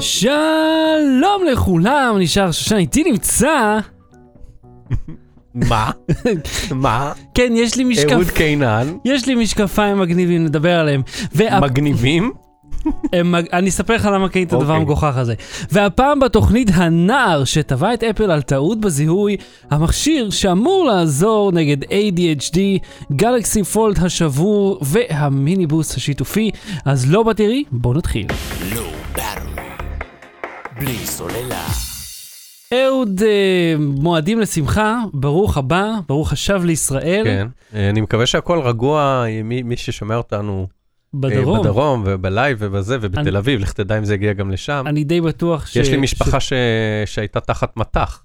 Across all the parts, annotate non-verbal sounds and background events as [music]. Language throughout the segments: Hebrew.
שלום לכולם, נשאר שושן, איתי נמצא... מה? [laughs] מה? כן, יש לי משקף... אהוד קינן, יש לי משקפיים מגניבים, נדבר עליהם. וה... מגניבים? הם מג- אני אספר לך למה קניתי את הדבר אוקיי. המגוחך הזה. והפעם בתוכנית הנער שטבע את אפל על טעות בזיהוי, המכשיר שאמור לעזור נגד ADHD, גלקסי פולד השבור והמיניבוס השיתופי. אז לא בתראי, בואו נתחיל. battery. בלי סוללה. אהוד, אה, מועדים לשמחה, ברוך הבא, ברוך השב לישראל. כן. אה, אני מקווה שהכל רגוע, מי מי ששומע אותנו אה, בדרום. בדרום וב live ובזה אני- ובתל אביב, לך תדע אם זה יגיע גם לשם. אני די בטוח ש... יש לי משפחה ש- שהייתה תחת מטח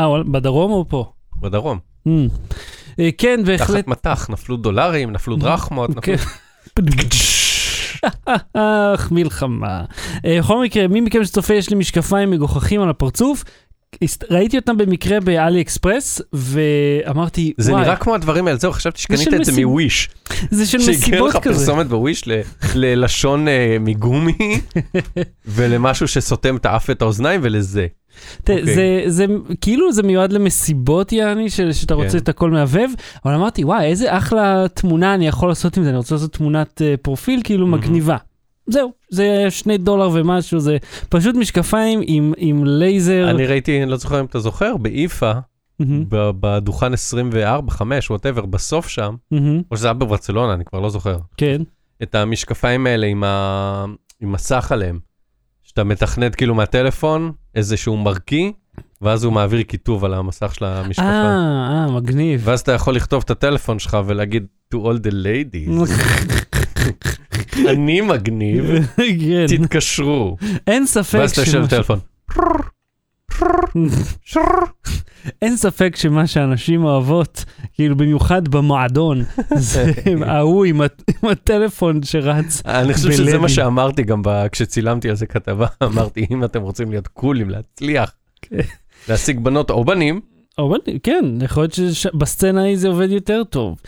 אה, בדרום או פה? בדרום. Mm. אה, כן, בהחלט. תחת מטח, נפלו דולרים, נפלו דרחמות, נפלו... [laughs] אך, מלחמה. אה, בכל מקרה, מי מכם שצופה, יש לי משקפיים מגוחכים על הפרצוף. ראיתי אותם במקרה באלי אקספרס, ואמרתי, זה וואי, נראה כמו הדברים האלה, זהו, חשבתי שקנית את זה מוויש. זה של שהגיע מסיבות לך כזה. פרסומת בוויש ל- ללשון אה, מגומי [laughs] ולמשהו שסותם את האף ואת האוזניים ולזה. תראה, אוקיי. זה, זה כאילו זה מיועד למסיבות יעני, של- שאתה רוצה כן. את הכל מהבהב, אבל אמרתי, וואי, איזה אחלה תמונה אני יכול לעשות עם זה, אני רוצה לעשות תמונת אה, פרופיל כאילו מהמם. מגניבה. זהו, זה שני דולר ומשהו, זה פשוט משקפיים עם, עם לייזר. אני ראיתי, אני לא זוכר אם אתה זוכר, באיפה, ב- בדוכן 24, 5, whatever, בסוף שם, מהמם, או שזה היה בברצלונה, אני כבר לא זוכר, כן. את המשקפיים האלה עם, ה... עם מסך עליהם, שאתה מתכנת כאילו מהטלפון איזשהו מרכיא, ואז הוא מעביר כיתוב על המסך של המשקפיים. אה, אה, מגניב. ואז אתה יכול לכתוב את הטלפון שלך ולהגיד to all the ladies, [laughs] אני מגניב, כן, תתקשרו. אין ספק ואז אתה יושב בטלפון. [laughs] אין ספק שמה שאנשים אוהבות, כאילו במיוחד במועדון, [laughs] זה ההוא עם הט- עם הטלפון שרץ. אני חושב שזה. מה שאמרתי גם כשצילמתי על זה כתבה, [laughs] אמרתי אם אתם רוצים להיות קולים, להצליח, כן. להשיג בנות או בנים, אבל כן, יכול להיות שבסצנה ההיא זה עובד יותר טוב.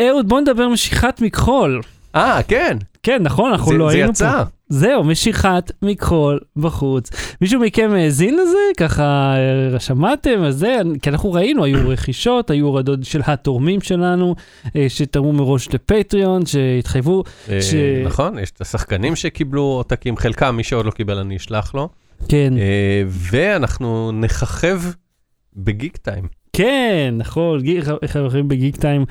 אהוד, בוא נדבר משיכת מכחול. אה כן, כן, נכון, אנחנו זה- לא זה היינו יצא. זהו, משיכת מכחול בחוץ. מישהו מכם האזין לזה? ככה אה, שמעתם? אז זה, כי אנחנו ראינו, היו רכישות, היו הורדות של התורמים שלנו, אה, שתרמו מראש לפטריון, שהתחייבו. אה, ש- נכון, יש את השחקנים שקיבלו עותקים, חלקם, מי שעוד לא קיבל אני אשלח לו, כן, ואנחנו נככב בגיק טיים. כן, נכון, הולכים בגיק טיים.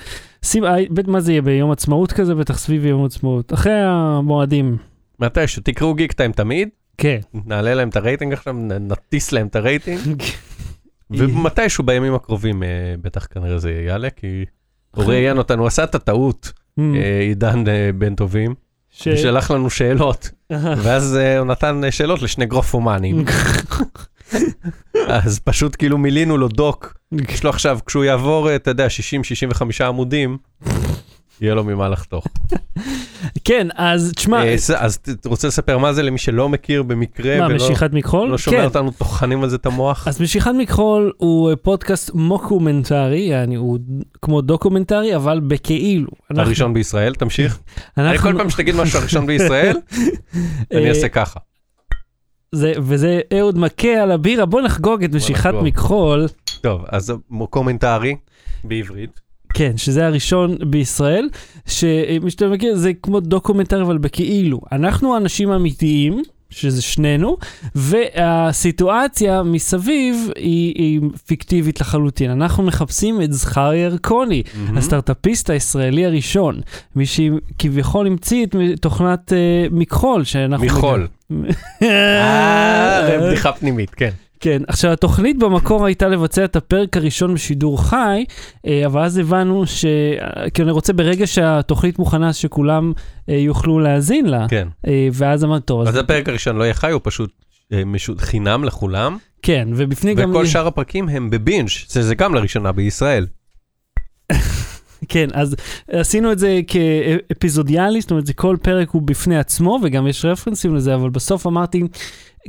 מה זה יהיה ביום עצמאות כזה? בטח סביב יום עצמאות. אחרי המועדים. מתישהו, תקראו גיק טיים תמיד, כן. נעלה להם את הרייטינג עכשיו, נטיס להם את הרייטינג, [laughs] ומתישהו בימים הקרובים אה, בטח כנראה זה יעלה, כי הוא ראיין אותנו, עשה את הטעות, Mm, אה, עידן אה, בן טובים, ש- ושלח לנו שאלות, [laughs] ואז הוא נתן שאלות לשני גרופומנים, [laughs] אז פשוט כאילו מילינו לו דוק, יש לו עכשיו, כשהוא יעבור, אתה יודע, 60-65 עמודים, יהיה לו ממה לחתוך. כן, אז תשמע, אה, אז ת- רוצה לספר מה זה למי שלא מכיר במקרה, מה, משיכת מכחול? לא שומע כן. אותנו טוחנים על זה את המוח? אז משיכת מכחול הוא אה, פודקאסט מוקומנטרי, הוא כמו דוקומנטרי, אבל בכאילו. הראשון בישראל, תמשיך. אני כל פעם שתגיד משהו הראשון בישראל, [laughs] אני אה, אעשה ככה. זה- וזה אהוד מכה על הבירה, בוא נחגוג את משיכת. מכחול. טוב, עוד קומנטרי בעברית. כן, שזה הראשון בישראל, שמי שאתה מכיר זה כמו דוקומנטרי אבל בכאילו. אנחנו האנשים האמיתיים, שזה שנינו, והסיטואציה מסביב היא, היא פיקטיבית לחלוטין. אנחנו מחפשים את זכריה ירקוני, הסטארט-אפיסט הישראלי הראשון, מי שכביכול המציא את תוכנת אה, מכחול שאנחנו... מחול. אה, זה בדיחה פנימית, כן. כן, עכשיו התוכנית במקור הייתה לבצע את הפרק הראשון בשידור חי, אה, אבל אז הבנו ש... כי אני רוצה ברגע שהתוכנית מוכנה שכולם אה, יוכלו להאזין לה, כן. אה, ואז אמרתי, טוב, אז אז הפרק הראשון לא יהיה חי, הוא פשוט משוט חינם לכולם, כן, ובפני גם... וכל שאר הפרקים הם בבינג', שזה גם לראשונה בישראל. [laughs] כן, אז עשינו את זה כאפיזודיאלי, זאת אומרת, זה כל פרק הוא בפני עצמו, וגם יש רפרנסים לזה, אבל בסוף אמרתי,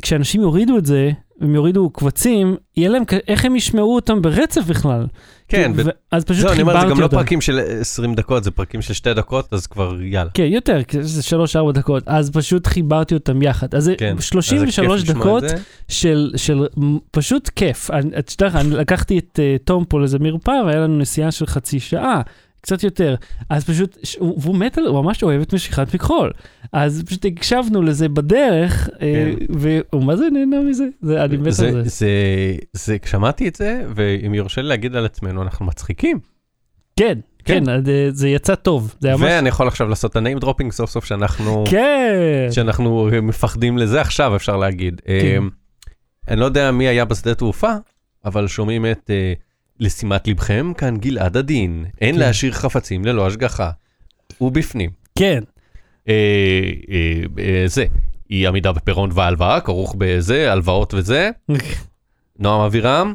כשאנשים יורידו את זה, הם יורידו קבצים, יהיה להם, איך הם ישמעו אותם ברצף בכלל? כן, כאילו, ו- ו- אז פשוט אומר, חיברתי זה אותם. גם לא פרקים של 20 דקות, זה פרקים של 2 דקות, אז כבר יאללה. כן, יותר, זה 3-4 דקות, אז פשוט חיברתי אותם יחד. אז זה כן, אז זה 33 כיף לשמוע דקות זה. של, של פשוט כיף. אני- את יודעת, אני לקחתי את uh, תום פה לאיזה מרפאה, והיה לנו נסיעה של חצי שעה, קצת יותר. אז פשוט, הוא- והוא מת על, הוא ממש אוהב את משיכת מכחול. אז פשוט הקשבנו לזה בדרך, אה, כן. והוא מה זה נהנה מזה? זה, אני מת על זה, זה. זה, זה, שמעתי את זה, ואם יורשה לי להגיד על עצמנו, אנחנו מצחיקים. כן, כן, אז, אה, זה יצא טוב. זה היה ממש... ואני יכול עכשיו לעשות את ה-name dropping סוף סוף שאנחנו, כן. שאנחנו מפחדים לזה עכשיו, אפשר להגיד. כן. אמ, אני לא יודע מי היה בשדה תעופה, אבל שומעים את אה, לשימת לבכם, כאן גלעד עדין, אין כן. להשאיר חפצים ללא השגחה. הוא בפנים. כן. אה, אה, אה, זה, אי עמידה בפירעון והלוואה, כרוך בזה, הלוואות וזה. [laughs] נועם אבירם,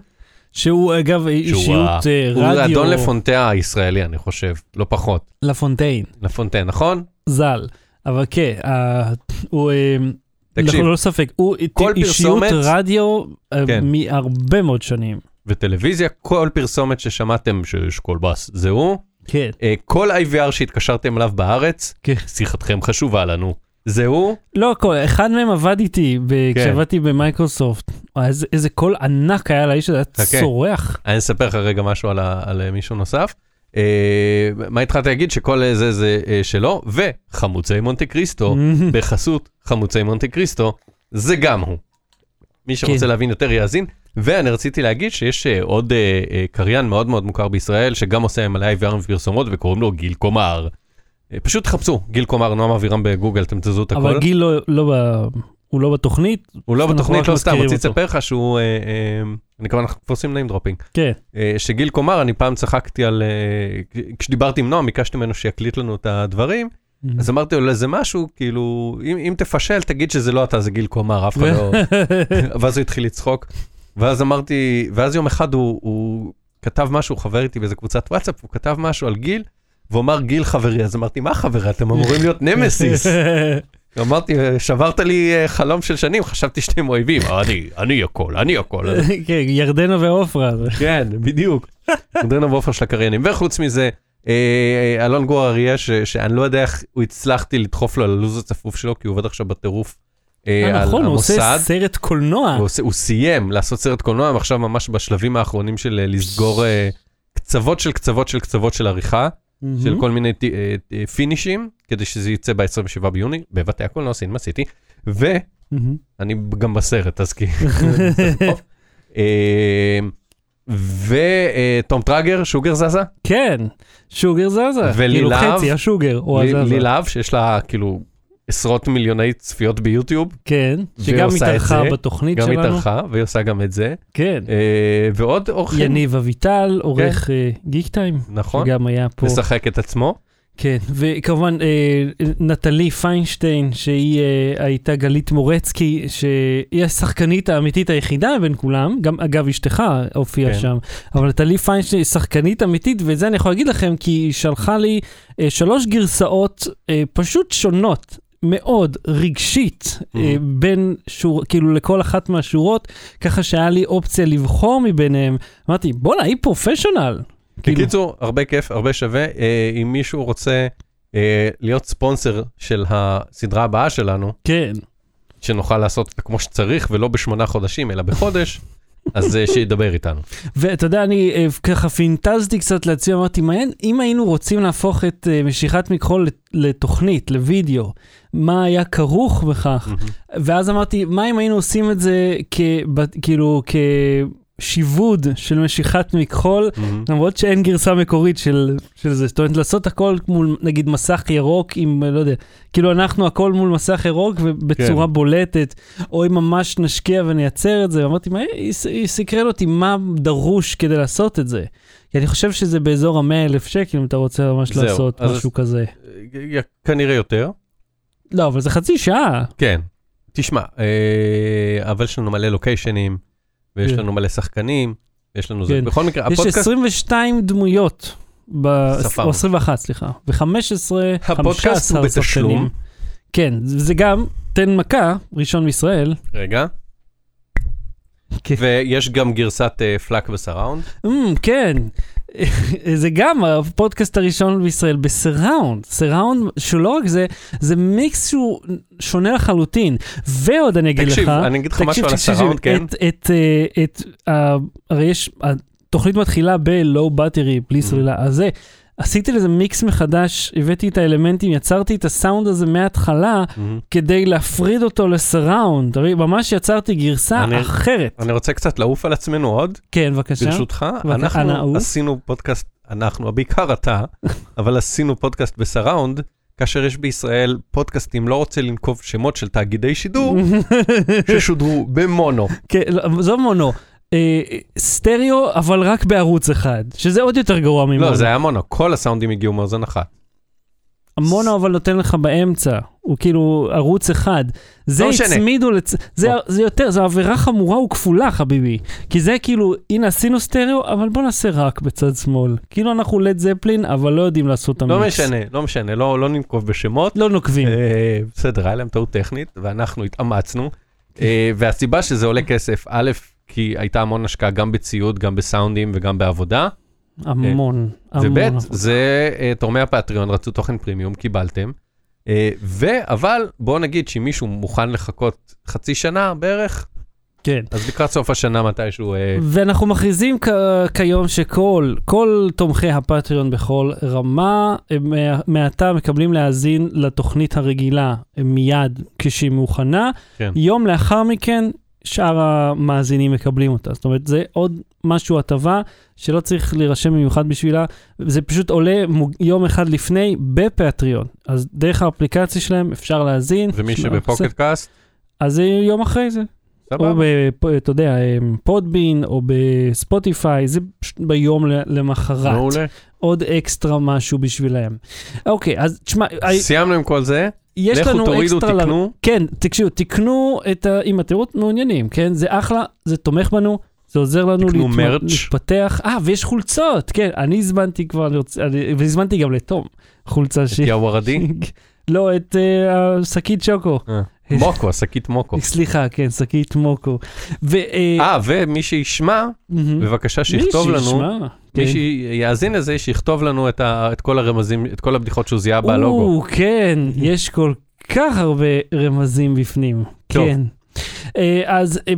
שהוא אגב אישיות אה, הוא רדיו אדון לפונטה הישראלי, אני חושב, לא פחות. לפונטיין, לפונטה, נכון? ז"ל. אבל כן, אה, הוא, אה, תקשיב, ללא ספק, הוא כל אישיות פרסומת- רדיו כן. מהרבה מאוד שנים. וטלוויזיה, כל פרסומת ששמעתם שיש כל בס, זה הוא. כן, אה, כל IVR שהתקשרתם אליו בארץ, כן. שיחתכם חשובה לנו. זה הוא? לא הכל, אחד מהם עבד איתי ב- כן. כשעבדתי במייקרוסופט. וואי, איזה- קול ענק היה לאיש הזה, היה חכה. צורח. אני אספר לך רגע משהו על, ה, על אה, מישהו נוסף. אה, מה התחלתי להגיד? שכל זה זה אה, שלו, וחמוצי מונטה קריסטו, בחסות חמוצי מונטה קריסטו, זה גם הוא. מי שרוצה כן. להבין יותר יאזין. ואני רציתי להגיד שיש אה, עוד אה, אה, קריין מאוד מאוד מוכר בישראל, שגם עושה מלא IVR ופרסומות, וקוראים לו גיל קומר. פשוט חפשו, גיל קומר, נועם אבירם בגוגל, אתם תזהו את הכל. אבל גיל לא- לא. הוא לא בתוכנית, הוא לא בתוכנית, לא סתם, רציתי. לספר לך שהוא, אני כבר אנחנו עושים name dropping. כן. שגיל קומר, אני פעם צחקתי על, כשדיברתי עם נועם, ביקשתי ממנו שיקליט לנו את הדברים, אז אמרתי לו איזה משהו, כאילו, אם, אם תפשל, תגיד שזה לא אתה, זה גיל קומר, אף אחד לא... [laughs] ואז הוא התחיל לצחוק. ואז אמרתי, ואז יום אחד הוא, הוא כתב משהו, חבר איתי באיזה קבוצת וואטסאפ, הוא כתב משהו על גיל, והוא אמר גיל חברי, אז אמרתי, מה חברי? אתם אמורים להיות [laughs] נמסיס. [laughs] אמרתי, שברת לי אה, חלום של שנים, חשבתי שאתם אויבים, אני, אני הכל, אני הכל. [laughs] כן, ירדנה ועופרה. כן, בדיוק. מודרנה ועופר של הקריינים. וחוץ מזה, אה, אה, אלון גור אריה, שאני לא יודע איך הצלחתי לדחוף לו על הלו"ז הצפוף שלו, כי הוא עובד עכשיו בטירוף אה, אה, נכון, הוא עושה. סרט קולנוע. הוא, סיים לעשות סרט קולנוע, ועכשיו ממש בשלבים האחרונים של אה, לסגור אה, קצוות של קצוות של קצוות של עריכה, של כל מיני אה, אה, פינישים, כדי שזה יצא ב-27 ביוני, בבתי הקולנוע סינמה סיטי, ואני. גם בסרט, אז כי... [laughs] אה, ותום טראגר, שוגר זזה, כן, שוגר זזה. ולי כאילו. חצי, השוגר, או הזזה. לי להב, שיש לה כאילו עשרות מיליוני צפיות ביוטיוב, כן, שגם התארחה בתוכנית גם שלנו. התארחה, והיא עושה גם את זה, כן. אה, ועוד אורחים, יניב אביטל, עורך אה, גיק טיים, נכון, שגם היה פה. משחק את עצמו, כן, וכמובן אה, נטלי פיינשטיין, שהיא אה, הייתה גלית מורצקי, שהיא השחקנית האמיתית היחידה בין כולם, גם אגב אשתך הופיעה כן. שם, אבל נטלי פיינשטיין היא שחקנית אמיתית, ואת זה אני יכול להגיד לכם, כי היא שלחה לי אה, שלוש גרסאות אה, פשוט שונות. מאוד רגשית Mhm. בין שור, כאילו לכל אחת מהשורות, ככה שהיה לי אופציה לבחור מביניהם. אמרתי, בואנה, היא פרופשיונל. כאילו, בקיצור, הרבה כיף, הרבה שווה, אה, אם מישהו רוצה אה, להיות ספונסר של הסדרה הבאה שלנו, כן. שנוכל לעשות כמו שצריך, ולא בשמונה חודשים, אלא בחודש, אז אה, שידבר איתנו. ואתה יודע, אני אה, ככה פינטזתי קצת לעצמי, אמרתי, מעניין, אם היינו רוצים להפוך את אה, משיכת מכחול לת- לתוכנית, לוידאו, מה היה כרוך בכך? ואז אמרתי, מה אם היינו עושים את זה כ- כאילו כשיבוד של משיכת מכחול, למרות שאין גרסה מקורית של, של זה, זאת אומרת, לעשות הכל מול, נגיד, מסך ירוק עם, לא יודע, כאילו אנחנו הכל מול מסך ירוק ובצורה כן. בולטת, או אם ממש נשקיע ונייצר את זה, אמרתי, מה, היא סקרן אותי מה דרוש כדי לעשות את זה. כי אני חושב שזה באזור ה-100 אלף שקל, אם אתה רוצה ממש זהו, לעשות אז- משהו כזה. אה, כנראה יותר. לא, אבל זה חצי שעה. כן. תשמע, אה, אבל יש לנו מלא לוקיישנים, ויש כן. לנו מלא שחקנים, יש לנו זה. כן. בכל מקרה, יש הפודקאסט, 22 דמויות. ב- ספרנו. או 21, סליחה. ו-15, 15 הפודקאסט הוא בתשלום. כן, זה גם, תן מכה, ראשון מישראל. רגע, כן. ויש גם גרסת אה, פלאק וסראונד. Mm, כן. [laughs] זה גם הפודקאסט הראשון בישראל בסיראונד, סיראונד שלא רק זה, זה מיקס שהוא שונה לחלוטין. ועוד אני אגיד תקשיב, לך, אני אגיד לך תקשיב, משהו על תקשיב, הסיראונד, כן? את, את, אה, את, אה, הרי יש, התוכנית מתחילה ב-low battery, בלי Mm-hmm. סוללה, אז זה, עשיתי לזה מיקס מחדש, הבאתי את האלמנטים, יצרתי את הסאונד הזה מההתחלה, מהמם. כדי להפריד אותו לסיראונד, תראי, ממש יצרתי גרסה אני- אחרת. אני רוצה קצת לעוף על עצמנו עוד, כן, בבקשה. ברשותך. אנא, אנחנו עוף. עשינו פודקאסט, אנחנו, בעיקר אתה, [laughs] אבל עשינו פודקאסט בסראונד, כאשר יש בישראל פודקאסטים, לא רוצה לנקוב שמות של תאגידי שידור, [laughs] ששודרו במונו. כן, לא, זו מונו. אה, סטריאו, אבל רק בערוץ אחד, שזה עוד יותר גרוע ממונו. לא, זה היה מונו, כל הסאונדים הגיעו מאוזן אחת. המונו אבל נותן לך באמצע, הוא כאילו ערוץ אחד. זה לא. הצמידו, לצ... זה, בוא. זה יותר, זו עבירה חמורה וכפולה חביבי. כי זה כאילו, הנה עשינו סטריאו, אבל בוא נעשה רק בצד שמאל. כאילו אנחנו לד זפלין, אבל לא יודעים לעשות את לא המיקס. משנה, לא משנה, לא לא ננקוב בשמות. לא נוקבים. אה, בסדר, היה להם טעות טכנית, ואנחנו התאמצנו. אה, והסיבה שזה עולה כסף, א', כי הייתה המון השקעה גם בציוד, גם בסאונדים וגם בעבודה. המון, המון. וב'. זה אה, תורמי הפטריון רצו תוכן פרימיום, קיבלתם. אה, ו- אבל בואו נגיד שאם מישהו מוכן לחכות חצי שנה בערך, כן. אז לקראת סוף השנה מתישהו, אה, ואנחנו מכריזים כ- כיום שכל, כל תומכי הפטריון בכל רמה, הם אה, מעתה מקבלים להאזין לתוכנית הרגילה מיד כשהיא מוכנה. כן. יום לאחר מכן, שאר המאזינים מקבלים אותה. זאת אומרת, זה עוד משהו, הטבה, שלא צריך להירשם במיוחד בשבילה, זה פשוט עולה מוג- יום אחד לפני בפטריון. אז דרך האפליקציה שלהם אפשר להאזין. ומי שב Pocket Casts, אז זה יום אחרי זה. או, סבבה. בפ- אתה יודע, פודבין, או בספוטיפיי, זה פשוט ביום למחרת. מעולה. עוד אקסטרה משהו בשבילם. אוקיי, אז תשמע, סיימנו עם כל זה, יש לכו לנו תורידו, אקסטרה... ל- תקנו. כן, תקשיבו, תקנו את ה... אם אתם מעוניינים, כן? זה אחלה, זה תומך בנו, זה עוזר לנו להתמ-. להתפתח. אה, ויש חולצות, כן, אני הזמנתי כבר, אני רוצה- אני- והזמנתי גם לתום חולצה את ש... יאוורדי, [laughs] לא, את אה, השקית שוקו. מוקו, שקית מוקו. סליחה, כן, שקית מוקו. אה, אה, ומי שישמע. בבקשה שיכתוב מי לנו, שישמע, כן. מי שיאזין לזה, שיכתוב לנו את ה- את כל הרמזים, את כל הבדיחות שהוא זיהה בלוגו. או, כן, יש כל כך הרבה רמזים בפנים. כן. אה, אז אה,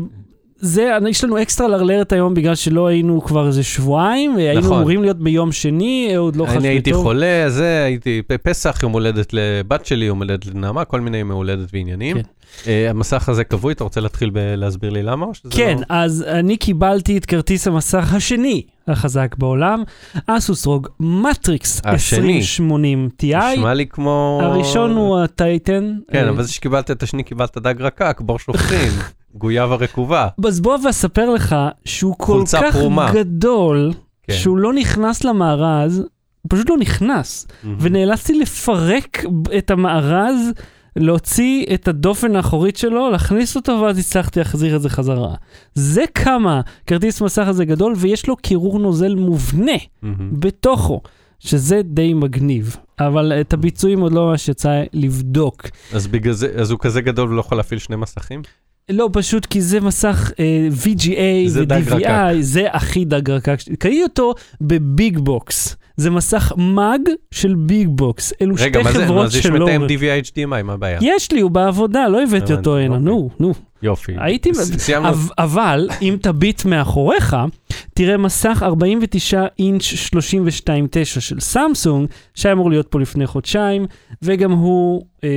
זה, יש לנו אקסטרה לאלרט היום בגלל שלא היינו כבר איזה שבועיים, והיינו נכון. אמורים להיות ביום שני, אהוד לא חש אני הייתי. חולה, זה, הייתי פסח, יום הולדת לבת שלי, יום הולדת לנעמה, כל מיני ימי הולדת ועניינים. כן. אה, המסך הזה כבוי, אתה רוצה להתחיל להסביר לי למה? כן, לא- אז אני קיבלתי את כרטיס המסך השני החזק בעולם, אסוס רוג מטריקס השני. 2080 TI. נשמע לי כמו... הראשון הוא הטייטן. כן, אה, אבל זה שקיבלת את השני, קיבלת דג רקק, בור שופכין, [laughs] גויאבה רקובה. אז בוא ואספר לך שהוא כל כך פרומה. גדול, כן. שהוא לא נכנס למארז, הוא פשוט לא נכנס. ונאלצתי לפרק את המארז, להוציא את הדופן האחורית שלו, להכניס אותו, ואז הצלחתי להחזיר את זה חזרה. זה כמה כרטיס מסך הזה גדול, ויש לו קירור נוזל מובנה מהמם. בתוכו, שזה די מגניב. אבל את הביצועים עוד לא ממש יצא לבדוק. אז בגלל זה, אז הוא כזה גדול ולא יכול להפעיל שני מסכים? לא, פשוט כי זה מסך אה, VGA זה ו-DVI. זה הכי דג רקק. קראי אותו בביג בוקס. זה מסך מאג של ביג בוקס. אלו רגע, שתי מה זה? חברות אז יש שלא... מתאם DVI HDMI, מה הבעיה? יש לי, הוא בעבודה, לא הבאתי אותו הנה, אוקיי. נו, נו. יופי. הייתי... סיימנו. אבל- אם תביט מאחוריך, תראה מסך 49 אינץ' 32.9 של סמסונג, שהיה אמור להיות פה לפני חודשיים, וגם הוא, אה,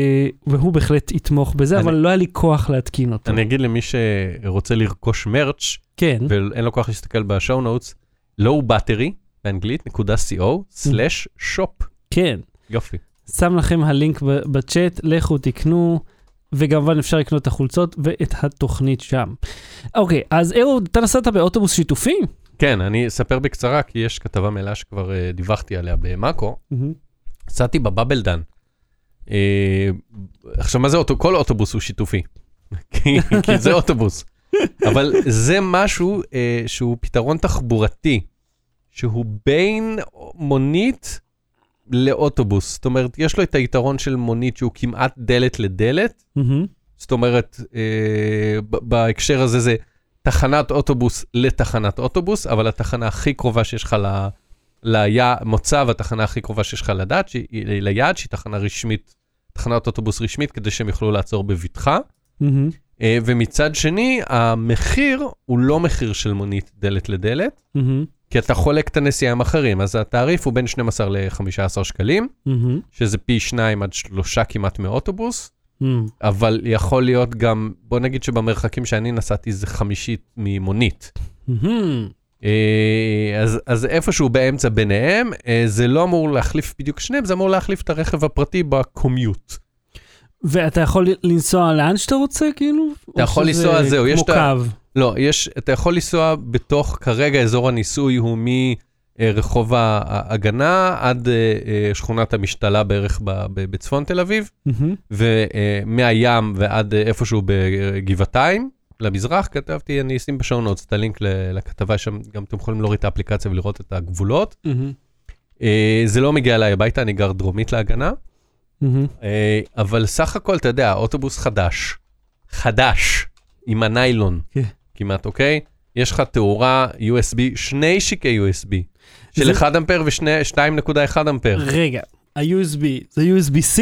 והוא בהחלט יתמוך בזה, אני- אבל לא היה לי כוח להתקין אותו. אני אגיד למי שרוצה לרכוש מרץ', כן. ואין לו כוח להסתכל בשואו נוטס, low battery, באנגלית, נקודה co, סלאש שופ. כן. יופי. שם לכם הלינק בצ'אט, לכו תקנו, וכמובן אפשר לקנות את החולצות ואת התוכנית שם. אוקיי, אז אהוד, אתה נסעת באוטובוס שיתופי? כן, אני אספר בקצרה, כי יש כתבה מלאה שכבר אה, דיווחתי עליה במאקו. נסעתי בבבלדן. אה, עכשיו, מה זה אוטו? כל אוטובוס הוא שיתופי. [laughs] כי כי זה אוטובוס. אבל זה משהו אה, שהוא פתרון תחבורתי, שהוא בין מונית לאוטובוס. זאת אומרת, יש לו את היתרון של מונית שהוא כמעט דלת לדלת. מהמם. זאת אומרת, אה, בהקשר הזה זה תחנת אוטובוס לתחנת אוטובוס, אבל התחנה הכי קרובה שיש לך ל... למוצא והתחנה הכי קרובה שיש לך לדעת, שהיא, ליעד, שהיא תחנה רשמית, תחנת אוטובוס רשמית, כדי שהם יוכלו לעצור בבטחה. אה, ומצד שני, המחיר הוא לא מחיר של מונית דלת לדלת, מהמם. כי אתה חולק את הנסיעה עם אחרים, אז התעריף הוא בין 12 ל-15 שקלים, מהמם. שזה פי 2 עד 3 כמעט מאוטובוס, מהמם. אבל יכול להיות גם, בוא נגיד שבמרחקים שאני נסעתי זה חמישית ממונית. אה, אז, אז איפשהו באמצע ביניהם, אה, זה לא אמור להחליף בדיוק שניהם, זה אמור להחליף את הרכב הפרטי בקומיוט. ואתה יכול לנסוע לאן שאתה רוצה, כאילו? אתה יכול שזה לנסוע, זהו, יש את ה-. לא, יש, אתה יכול לנסוע בתוך, כרגע אזור הניסוי הוא מרחוב ההגנה עד אה, אה, שכונת המשתלה בערך בצפון תל אביב, מהמם. ומהים ועד אה, איפשהו בגבעתיים, למזרח, כתבתי, אני אשים בשעון נוטס את הלינק לכתבה שם, גם אתם יכולים להוריד את האפליקציה ולראות את הגבולות. אה, זה לא מגיע אליי הביתה, אני גר דרומית להגנה. אה, אבל סך הכל, אתה יודע, אוטובוס חדש, חדש, עם הניילון, כן. כמעט, אוקיי? יש לך תאורה USB, שני שיקי USB, של זה- 1 אמפר ו-2.1 אמפר. רגע, ה-USB, זה USB-C?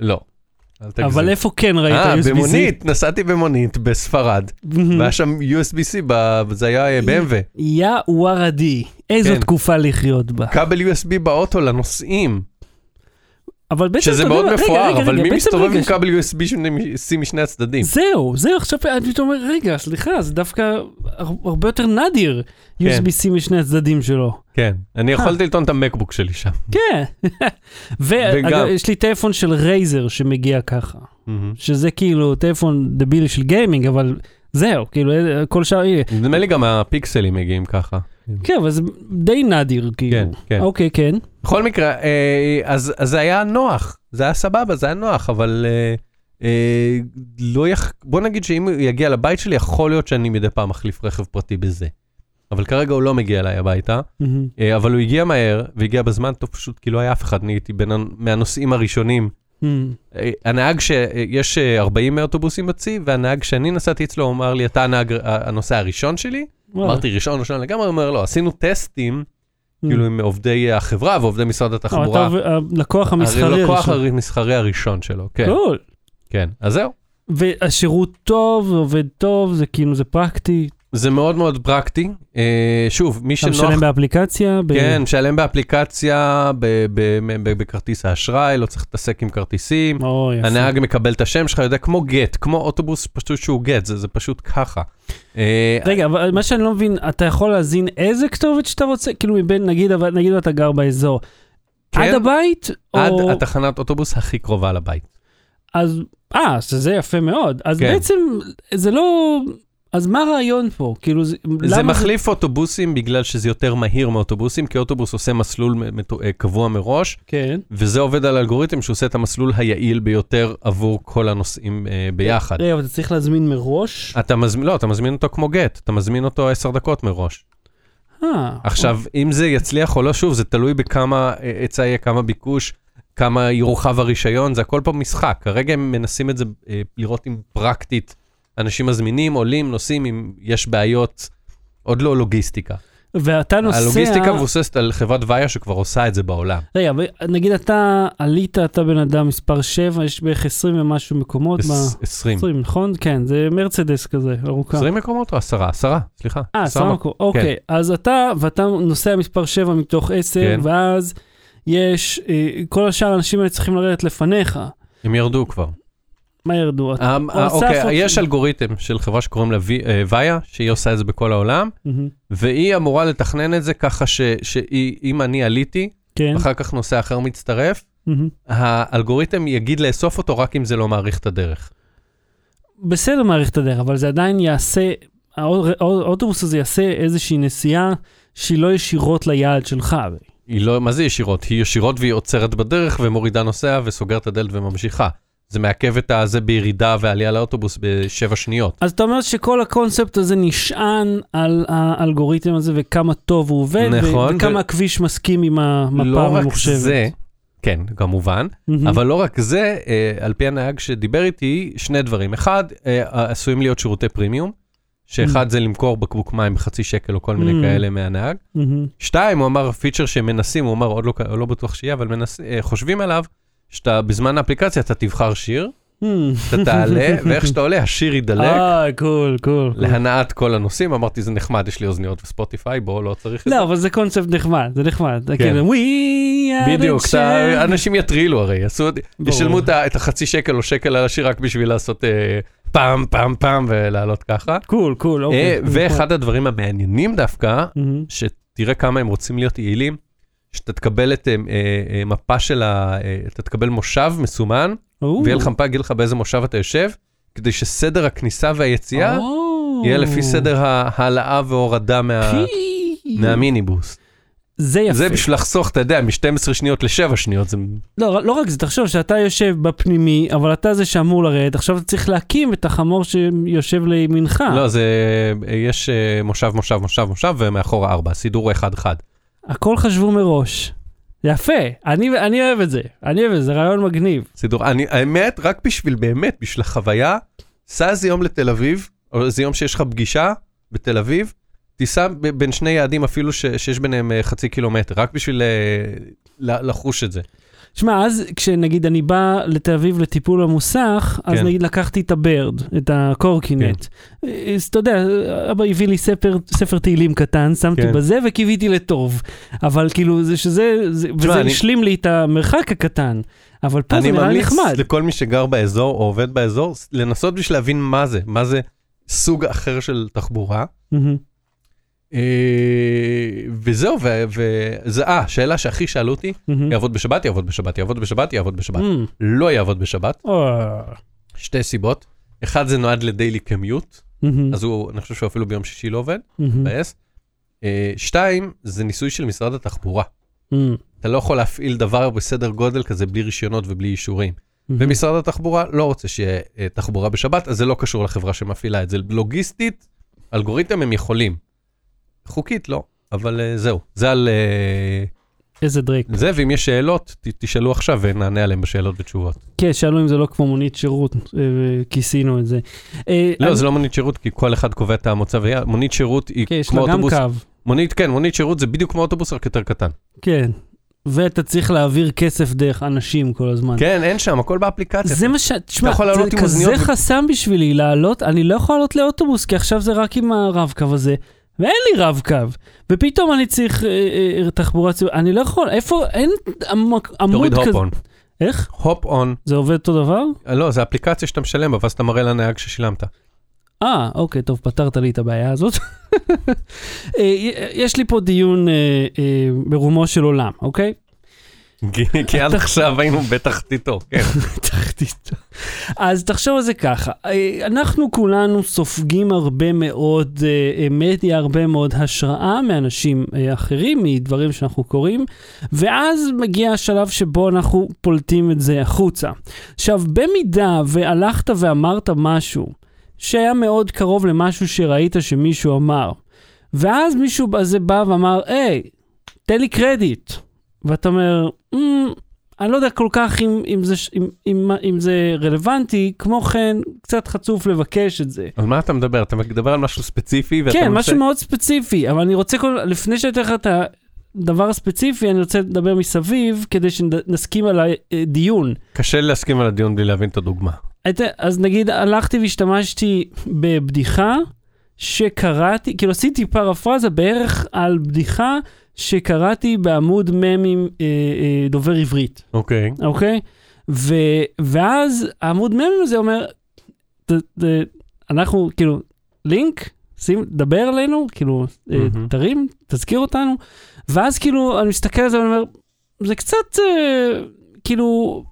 לא. אבל איפה כן ראית אה, USB-C? במונית, נסעתי במונית בספרד. והיה שם USB-C, זה היה אה, BMW. יא ווארדי, איזו כן. תקופה לחיות בה. כבל USB באוטו לנוסעים, אבל בעצם, שזה מאוד מה, רגע, מפואר, רגע, אבל רגע, מי מסתובב עם כבל USB-C משני הצדדים? זהו, זהו, עכשיו אני פתאום אומר, רגע, סליחה, זה דווקא הר- הרבה יותר נדיר, כן. USB-C משני הצדדים שלו. כן, אני אה. יכולתי לטעון את המקבוק שלי שם. כן. [laughs] ואגב, וגם- יש לי טלפון של רייזר שמגיע ככה. שזה כאילו טלפון דבילי של גיימינג, אבל זהו, כאילו, כל שאר... נדמה לי גם הפיקסלים מגיעים ככה. כן, אבל זה די נדיר, כאילו. כן, כן. אוקיי, כן. בכל מקרה, אה, אז אז זה היה נוח, זה היה סבבה, זה היה נוח, אבל אה, אה, לא יכ... בוא נגיד שאם הוא יגיע לבית שלי, יכול להיות שאני מדי פעם מחליף רכב פרטי בזה. אבל כרגע הוא לא מגיע אליי הביתה. אה, אבל הוא הגיע מהר, והגיע בזמן טוב, פשוט כי לא היה אף אחד, אני הייתי בין הנ- מהנוסעים הראשונים. מהמם. אה, הנהג שיש 40 אוטובוסים בצי, והנהג שאני נסעתי אצלו, הוא אמר לי, אתה הנהג, הנוסע הראשון שלי? אמרתי ראשון, ראשון לגמרי, אומר, לא, עשינו טסטים. כאילו עם עובדי החברה ועובדי משרד התחבורה. אתה הלקוח המסחרי הלקוח הראשון. המסחרי הראשון שלו, כן, קול. כן. אז זהו. והשירות טוב, עובד טוב, זה כאילו, זה פרקטי. זה מאוד מאוד פרקטי. אה, שוב, מי אתה שנוח... משלם באפליקציה? ב- כן, משלם באפליקציה, ב- ב- ב- בכרטיס האשראי, לא צריך להתעסק עם כרטיסים. או, יפה. הנהג מקבל את השם שלך, יודע, כמו גט, כמו אוטובוס פשוט שהוא גט, זה, זה פשוט ככה. אה, רגע, אבל מה שאני לא מבין, אתה יכול להזין איזה כתובת שאתה רוצה? כאילו מבין, נגיד, אבל- נגיד אתה גר באזור. כן. עד הבית? עד או... התחנת אוטובוס הכי קרובה לבית. אז, אה, אז זה יפה מאוד. אז כן. בעצם, זה לא... אז מה הרעיון פה? כאילו, זה, זה מחליף אוטובוסים בגלל שזה יותר מהיר מאוטובוסים, כי אוטובוס עושה מסלול מ- מטו- אה, קבוע מראש, כן. וזה עובד על אלגוריתם שעושה את המסלול היעיל ביותר עבור כל הנוסעים אה, ביחד. רגע, אבל אתה צריך להזמין מראש? אתה מזמין, לא, אתה מזמין אותו כמו גט, אתה מזמין אותו עשר דקות מראש. אה, עכשיו, אם זה יצליח או לא, שוב, זה תלוי בכמה אה, היצע יהיה, כמה ביקוש, כמה יורחב הרישיון, זה הכל פה משחק. כרגע הם מנסים את זה, אה, לראות אם פרקטית אנשים מזמינים, עולים, נוסעים, אם יש בעיות, עוד לא לוגיסטיקה. ואתה נוסע... הלוגיסטיקה מבוססת על חברת ויה שכבר עושה את זה בעולם. רגע, נגיד אתה עלית, אתה בן אדם מספר 7, יש בערך 20 ומשהו מקומות. ב... עש- 20. 20, נכון? כן, זה מרצדס כזה, ארוכה. 20 מקומות או עשרה? עשרה, סליחה. אה, עשרה עשרה מקומות. מקומות. אוקיי, אז אתה, ואתה נוסע מספר 7 מתוך 10, כן. ואז יש, אה, כל השאר האנשים האלה צריכים לרדת לפניך. הם ירדו כבר. מה ירדו? אתה- אה, אוקיי, או- יש אלגוריתם של חברה שקוראים לה אה, ויה, שהיא עושה את זה בכל העולם. והיא אמורה לתכנן את זה ככה שאם אני עליתי, כן. אחר כך נוסע אחר מצטרף. האלגוריתם יגיד לאסוף אותו רק אם זה לא מאריך את הדרך. בסדר מעריך את הדרך, אבל זה עדיין יעשה, האו- האוטובוס הזה יעשה איזושהי נסיעה שהיא לא ישירות ליעד שלך. היא לא, מה זה ישירות? היא ישירות והיא עוצרת בדרך ומורידה נוסע וסוגרת את הדלת וממשיכה. זה מעכב את הזה בירידה ועלייה לאוטובוס בשבע שניות. אז אתה אומר שכל הקונספט הזה נשען על האלגוריתם הזה וכמה טוב הוא עובד, נכון, וכמה ו- הכביש מסכים עם המפה לא רק הממוחשבת. זה, כן, כמובן, מהמם. אבל לא רק זה, אה, על פי הנהג שדיבר איתי, שני דברים. אחד, אה, עשויים להיות שירותי פרימיום, שאחד זה למכור בקבוק מים בחצי שקל או כל מיני Mm. כאלה מהנהג. מהמם. שתיים, הוא אמר פיצ'ר שמנסים, הוא אמר עוד לא, לא בטוח שיהיה, אבל מנס, אה, חושבים עליו, שאתה בזמן האפליקציה אתה תבחר שיר, מהמם. אתה תעלה, [laughs] ואיך שאתה עולה השיר ידלק. אה, cool, cool. להנעת כל הנוסעים, אמרתי זה נחמד, יש לי אוזניות וספוטיפיי, בוא, לא צריך את זה. לא, אבל זה קונספט נחמד, זה נחמד. כן. כאילו, We are בדיוק. אנשים יטרילו הרי. ישלמו את החצי שקל או שקל על השיר רק בשביל לעשות אה, פעם, פעם, פעם ולעלות ככה. קול, קול, אה, אוקיי. ואחד הדברים המעניינים דווקא, מהמם. שתראה כמה הם רוצים להיות יעילים, שאתה תקבל את אה, אה, אה, מפה של ה... אה, אתה תקבל מושב מסומן. ויהיה לך מפה, יגיד לך באיזה מושב אתה יושב, כדי שסדר הכניסה והיציאה או. יהיה לפי סדר ההעלאה והורדה מה-. מהמיניבוס. זה יפה. זה בשביל לחסוך, אתה יודע, מ-12 שניות ל-7 שניות, זה... לא, לא רק זה, תחשוב שאתה יושב בפנימי, אבל אתה זה שאמור לרדת, עכשיו אתה צריך להקים את החמור שיושב לימינך. לא, זה... יש אה, מושב, מושב, מושב, מושב, ומאחורה 4, סידור הוא אחד-אחד. הכל חשבו מראש. יפה, אני, אני אוהב את זה, אני אוהב את זה, זה רעיון מגניב. סידור, אני, האמת, רק בשביל באמת, בשביל החוויה, סע איזה יום לתל אביב, או איזה יום שיש לך פגישה בתל אביב, תיסע בין שני יעדים אפילו ש, שיש ביניהם אה, חצי קילומטר, רק בשביל אה, לחוש את זה. שמע, אז כשנגיד אני בא לתל אביב לטיפול במוסך, אז כן. נגיד לקחתי את הברד, את הקורקינט. אז אתה יודע, אבא הביא לי ספר, ספר תהילים קטן, שמתי כן. בזה וקיוויתי לטוב. אבל כאילו, זה שזה, זה, וזה אני- השלים לי את המרחק הקטן. אבל פה זה אני נראה לי ממליץ נחמד. לכל מי שגר באזור או עובד באזור, לנסות בשביל להבין מה זה, מה זה סוג אחר של תחבורה. מהמם. אה, וזהו, וזה, אה, שאלה שהכי שאלו אותי. יעבוד בשבת, יעבוד בשבת, יעבוד בשבת, יעבוד בשבת. לא יעבוד בשבת, שתי סיבות. אחד זה נועד לדיילי קמיוט. אז הוא, אני חושב שהוא אפילו ביום שישי לא עובד. מבאס. אה, שתיים, זה ניסוי של משרד התחבורה. אתה לא יכול להפעיל דבר בסדר גודל כזה בלי רישיונות ובלי אישורים. ומשרד התחבורה לא רוצה שיהיה אה, תחבורה בשבת, אז זה לא קשור לחברה שמפעילה את זה. לוגיסטית, אלגוריתם הם יכולים. חוקית לא, אבל אה, זהו. זה על אה, איזה דרייק. זה, ואם יש שאלות, ת, תשאלו עכשיו ונענה עליהם בשאלות ותשובות. כן, שאלו אם זה לא כמו מונית שירות, אה, וכיסינו את זה. לא, אני- זה לא מונית שירות, כי כל אחד קובע את המוצא. מונית שירות היא כן, יש כמו לה גם אוטובוס. קו. מונית, כן, מונית שירות זה בדיוק כמו אוטובוס, רק יותר קטן. כן. ואתה צריך להעביר כסף דרך אנשים כל הזמן. כן, אין שם, הכל באפליקציה. זה מה ש... תשמע, זה כזה ו- חסם בשבילי לעלות, אני לא יכול לעלות לאוטובוס, כי עכשיו זה רק עם הרב-קו הזה, ואין לי רב-קו. ופתאום אני צריך אה, אה, תחבורה ציבורית, אני לא יכול, איפה, אין עמוד תוריד כזה. הופ און. איך? הופ און. זה עובד אותו דבר? לא, זה אפליקציה שאתה משלם בה, ואז אתה מראה לנהג ששילמת. אה, אוקיי, טוב, פתרת לי את הבעיה הזאת. [laughs] אה, יש לי פה דיון אה, אה, ברומו של עולם, אוקיי? כי- עד עכשיו היינו בתחתיתו, כן. [laughs] תחתית. אז תחשוב על זה ככה, אה, אנחנו כולנו סופגים הרבה מאוד אה, אה, מדיה, הרבה מאוד השראה מאנשים אחרים, מדברים שאנחנו קוראים, ואז מגיע השלב שבו אנחנו פולטים את זה החוצה. עכשיו, במידה והלכת ואמרת משהו שהיה מאוד קרוב למשהו שראית שמישהו אמר, ואז מישהו הזה בא ואמר, היי, תן לי קרדיט. ואתה אומר, "אמ, אני לא יודע כל כך אם, אם, זה, אם, אם, אם זה רלוונטי, כמו כן, קצת חצוף לבקש את זה. על מה אתה מדבר? אתה מדבר על משהו ספציפי? כן, מנסה- משהו מאוד ספציפי, אבל אני רוצה, כל, לפני שאני אתן לך את הדבר הספציפי, אני רוצה לדבר מסביב, כדי שנסכים על הדיון. קשה להסכים על הדיון בלי להבין את הדוגמה. היית- אז נגיד, הלכתי והשתמשתי בבדיחה שקראתי, כאילו עשיתי פרפרזה בערך על בדיחה שקראתי בעמוד ממים אה, אה, דובר עברית. אוקיי. אוקיי? ו, ואז העמוד ממים הזה אומר, ת, ת, אנחנו כאילו, לינק, שים, דבר אלינו, כאילו, מהמם. תרים, תזכיר אותנו, ואז כאילו, אני מסתכל על זה ואני אומר, זה קצת, אה, כאילו,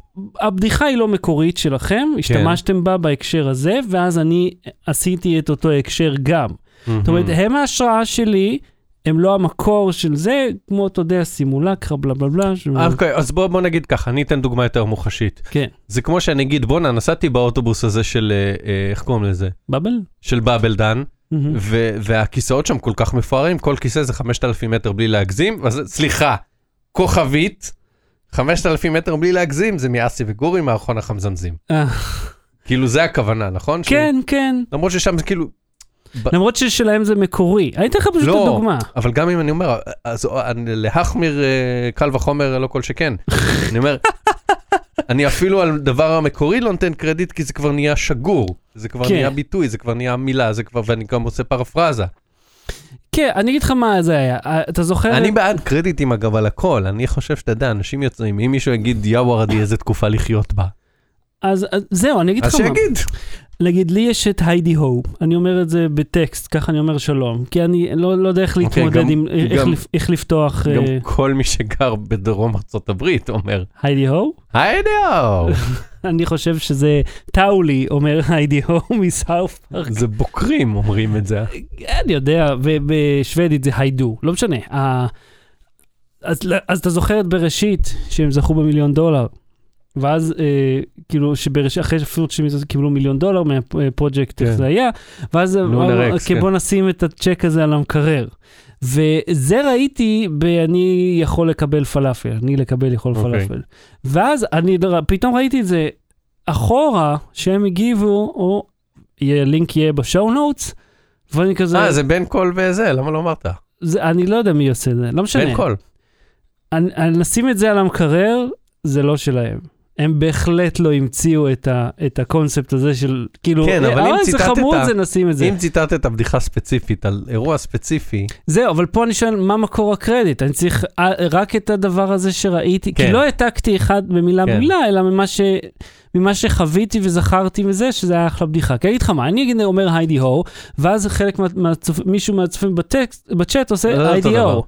הבדיחה היא לא מקורית שלכם, השתמשתם בה בהקשר הזה, ואז אני עשיתי את אותו הקשר גם. זאת אומרת, הם ההשראה שלי, הם לא המקור של זה, כמו, אתה יודע, סימולקרה, בלה בלה בלה. ש- אוקיי, אז בוא בוא נגיד ככה, אני אתן דוגמה יותר מוחשית. כן. זה כמו שאני אגיד, בואנה, נסעתי באוטובוס הזה של, אה, אה, איך קוראים לזה? בבל? של באבל דן, מהמם. ו- והכיסאות שם כל כך מפוארים, כל כיסא זה 5,000 מטר בלי להגזים, אז סליחה, כוכבית, 5,000 מטר בלי להגזים, זה מאסי וגורי מערכון החמזמזים. אה, כאילו זה הכוונה, נכון? ש- כן, כן. למרות ששם זה כאילו, ב- למרות ששלהם זה מקורי. אני אתן לך פשוט את לא, הדוגמה. אבל גם אם אני אומר, אז להחמיר אה, קל וחומר לא כל שכן. אני אומר, [laughs] אני אפילו על דבר המקורי לא נותן קרדיט, כי זה כבר נהיה שגור. זה כבר כן. נהיה ביטוי, זה כבר נהיה מילה, זה כבר, ואני גם עושה פרפרזה. כן, אני אגיד לך מה זה היה. אה, אתה זוכר? אני בעד קרדיטים אגב על הכל, אני חושב שאתה יודע, אנשים יוצרים, אם מישהו יגיד יא וורדי איזה תקופה לחיות בה, אז אז זהו, אני אגיד אז לך מה. שיגיד. נגיד, לי יש את היידי הו, אני אומר את זה בטקסט, ככה אני אומר שלום, כי אני לא, לא יודע איך אוקיי, להתמודד גם- עם, איך, גם- איך לפתוח גם אה, כל מי שגר בדרום הברית אומר, היידי הו. היי דיו, [laughs] אני חושב שזה טאולי אומר היידי הו מסאוף פארק. זה בוקרים אומרים את זה. אני יודע, ובשוודית זה היידו, לא משנה. אז, אז אתה זוכר את בראשית, שהם זכו במיליון דולר. ואז אה, כאילו שבראשית, אחרי שאפילו שהם קיבלו מיליון דולר מהפרויקט, כן. איך זה היה, ואז אקס, "אוקיי, כן. בוא נשים את הצ'ק הזה על המקרר. וזה ראיתי ב"אני יכול לקבל פלאפל", אני לקבל יכול אוקיי. פלאפל. ואז אני פתאום ראיתי את זה אחורה, שהם הגיבו, או יהיה- לינק יהיה ב show notes, ואני כזה, אה, זה בין קול וזה, למה לא אמרת? זה, אני לא יודע מי עושה את זה, לא משנה. בין קול. אני, אני, נשים את זה על המקרר, זה לא שלהם. הם בהחלט לא המציאו את, ה, את הקונספט הזה של, כאילו, כן, אבל אם "אה, זה ציטטת- חמוד, זה נשים את זה. אם ציטטת בדיחה ספציפית על אירוע ספציפי, זהו, אבל פה אני שואל, מה מקור הקרדיט? אני צריך אה, רק את הדבר הזה שראיתי, כן. כי לא העתקתי אחד במילה כן. מילה, אלא ממה, ש, ממה שחוויתי וזכרתי מזה, שזה היה אחלה בדיחה. כי אני אגיד לך מה, אני אגיד אומר היידי הו, ואז חלק מה, מישהו מהצופים בטקסט, בצ'אט זה עושה לא אותו היידי. הו.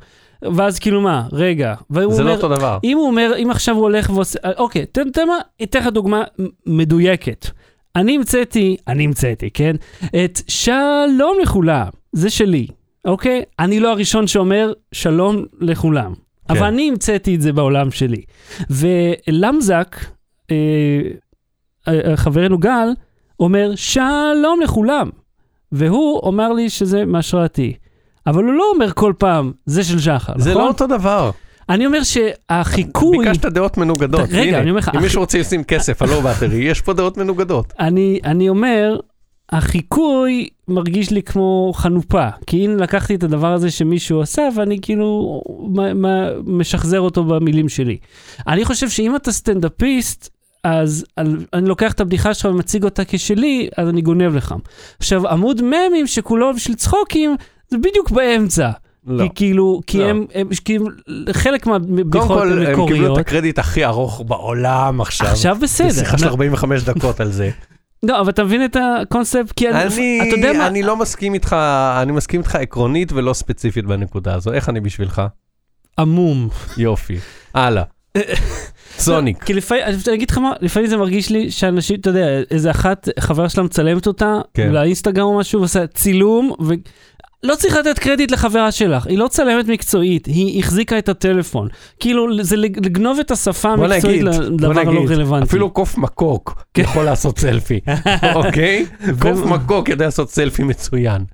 ואז כאילו מה, רגע, זה לא אומר, אותו דבר. אם הוא אומר, אם עכשיו הוא הולך ועושה, אה, אוקיי, תן מה, אתן לך דוגמה מדויקת. אני המצאתי, אני המצאתי, כן? את שלום לכולם, זה שלי, אוקיי? אני לא הראשון שאומר שלום לכולם, כן. אבל אני המצאתי את זה בעולם שלי. ולמזק, אה, אה, חברנו גל, אומר שלום לכולם, והוא אומר לי שזה מהשראתי. אבל הוא לא אומר כל פעם, זה של שחר, זה נכון? לא אותו דבר. אני אומר שהחיקוי, ביקשת דעות מנוגדות. רגע, הנה, אני אומר לך, אם אחי- מישהו רוצה לשים כסף על לא באטרי, יש פה דעות מנוגדות. אני, אני אומר, החיקוי מרגיש לי כמו חנופה. כי הנה לקחתי את הדבר הזה שמישהו עשה, ואני כאילו מה, מה, משחזר אותו במילים שלי. אני חושב שאם אתה סטנדאפיסט, אז על, אני לוקח את הבדיחה שלך ומציג אותה כשלי, אז אני גונב לך. עכשיו, עמוד ממים שכולו בשביל צחוקים, זה בדיוק באמצע. לא. כי כאילו, כי לא. הם, הם, כי הם, חלק קודם מהבדיחות כל, הן הם קיבלו מקוריות. את הקרדיט הכי ארוך בעולם עכשיו. עכשיו בסדר. שיחה של 45 דקות על זה. [laughs] לא, אבל אתה מבין את הקונספט? כי אני, אני, אתה יודע מה, אני לא מסכים איתך, אני מסכים איתך עקרונית ולא ספציפית בנקודה הזו. איך אני בשבילך? עמום. יופי. הלאה. [laughs] סוניק. כי לפעמים, אני אגיד לך מה, לפעמים זה מרגיש לי שאנשים, אתה יודע, איזה אחת, חברה שלה מצלמת אותה, כן. לאינסטגרם או משהו, ועושה צילום, ו... לא צריך לתת קרדיט לחברה שלך, היא לא צלמת מקצועית, היא החזיקה את הטלפון. כאילו, זה לג- לגנוב את השפה המקצועית לדבר הלא רלוונטי. אפילו קוף מקוק כן. יכול לעשות סלפי, [laughs] אוקיי? קוף מקוק יודע לעשות סלפי מצוין.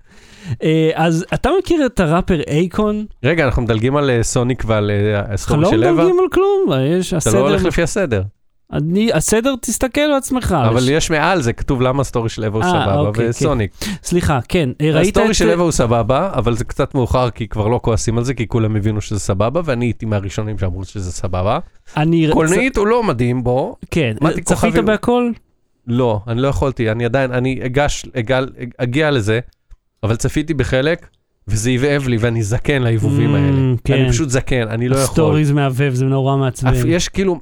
אה, אז אתה מכיר את הראפר אייקון? רגע, אנחנו מדלגים על אה, סוניק ועל אה, אנחנו הסטורי לא של אווה? מדלגים על כלום, יש אתה הסדר, לא הולך לפי הסדר. אני, הסדר תסתכל בעצמך. אבל יש- יש מעל זה, כתוב למה הסטורי של אווה הוא אה, סבבה, אוקיי, כן. וסוניק. סליחה, כן, אה, ראית את... הסטורי של אווה הוא סבבה, אבל זה קצת מאוחר כי כבר לא כועסים על זה, כי כולם הבינו שזה סבבה, ואני הייתי מהראשונים שאמרו שזה סבבה. אני... קולנועית הוא לא מדהים בו, כן, מתי צפית כוכבי- בהכל? לא, אני לא יכולתי, אני עדיין, אני אגש, אגל, אגיע לזה, אבל צפיתי בחלק, וזה הבהב לי, ואני זקן להבהובים Mm, האלה. כן. אני פשוט זקן, אני לא יכול. סטוריז מהבהב, זה נורא מעצבן. יש כאילו,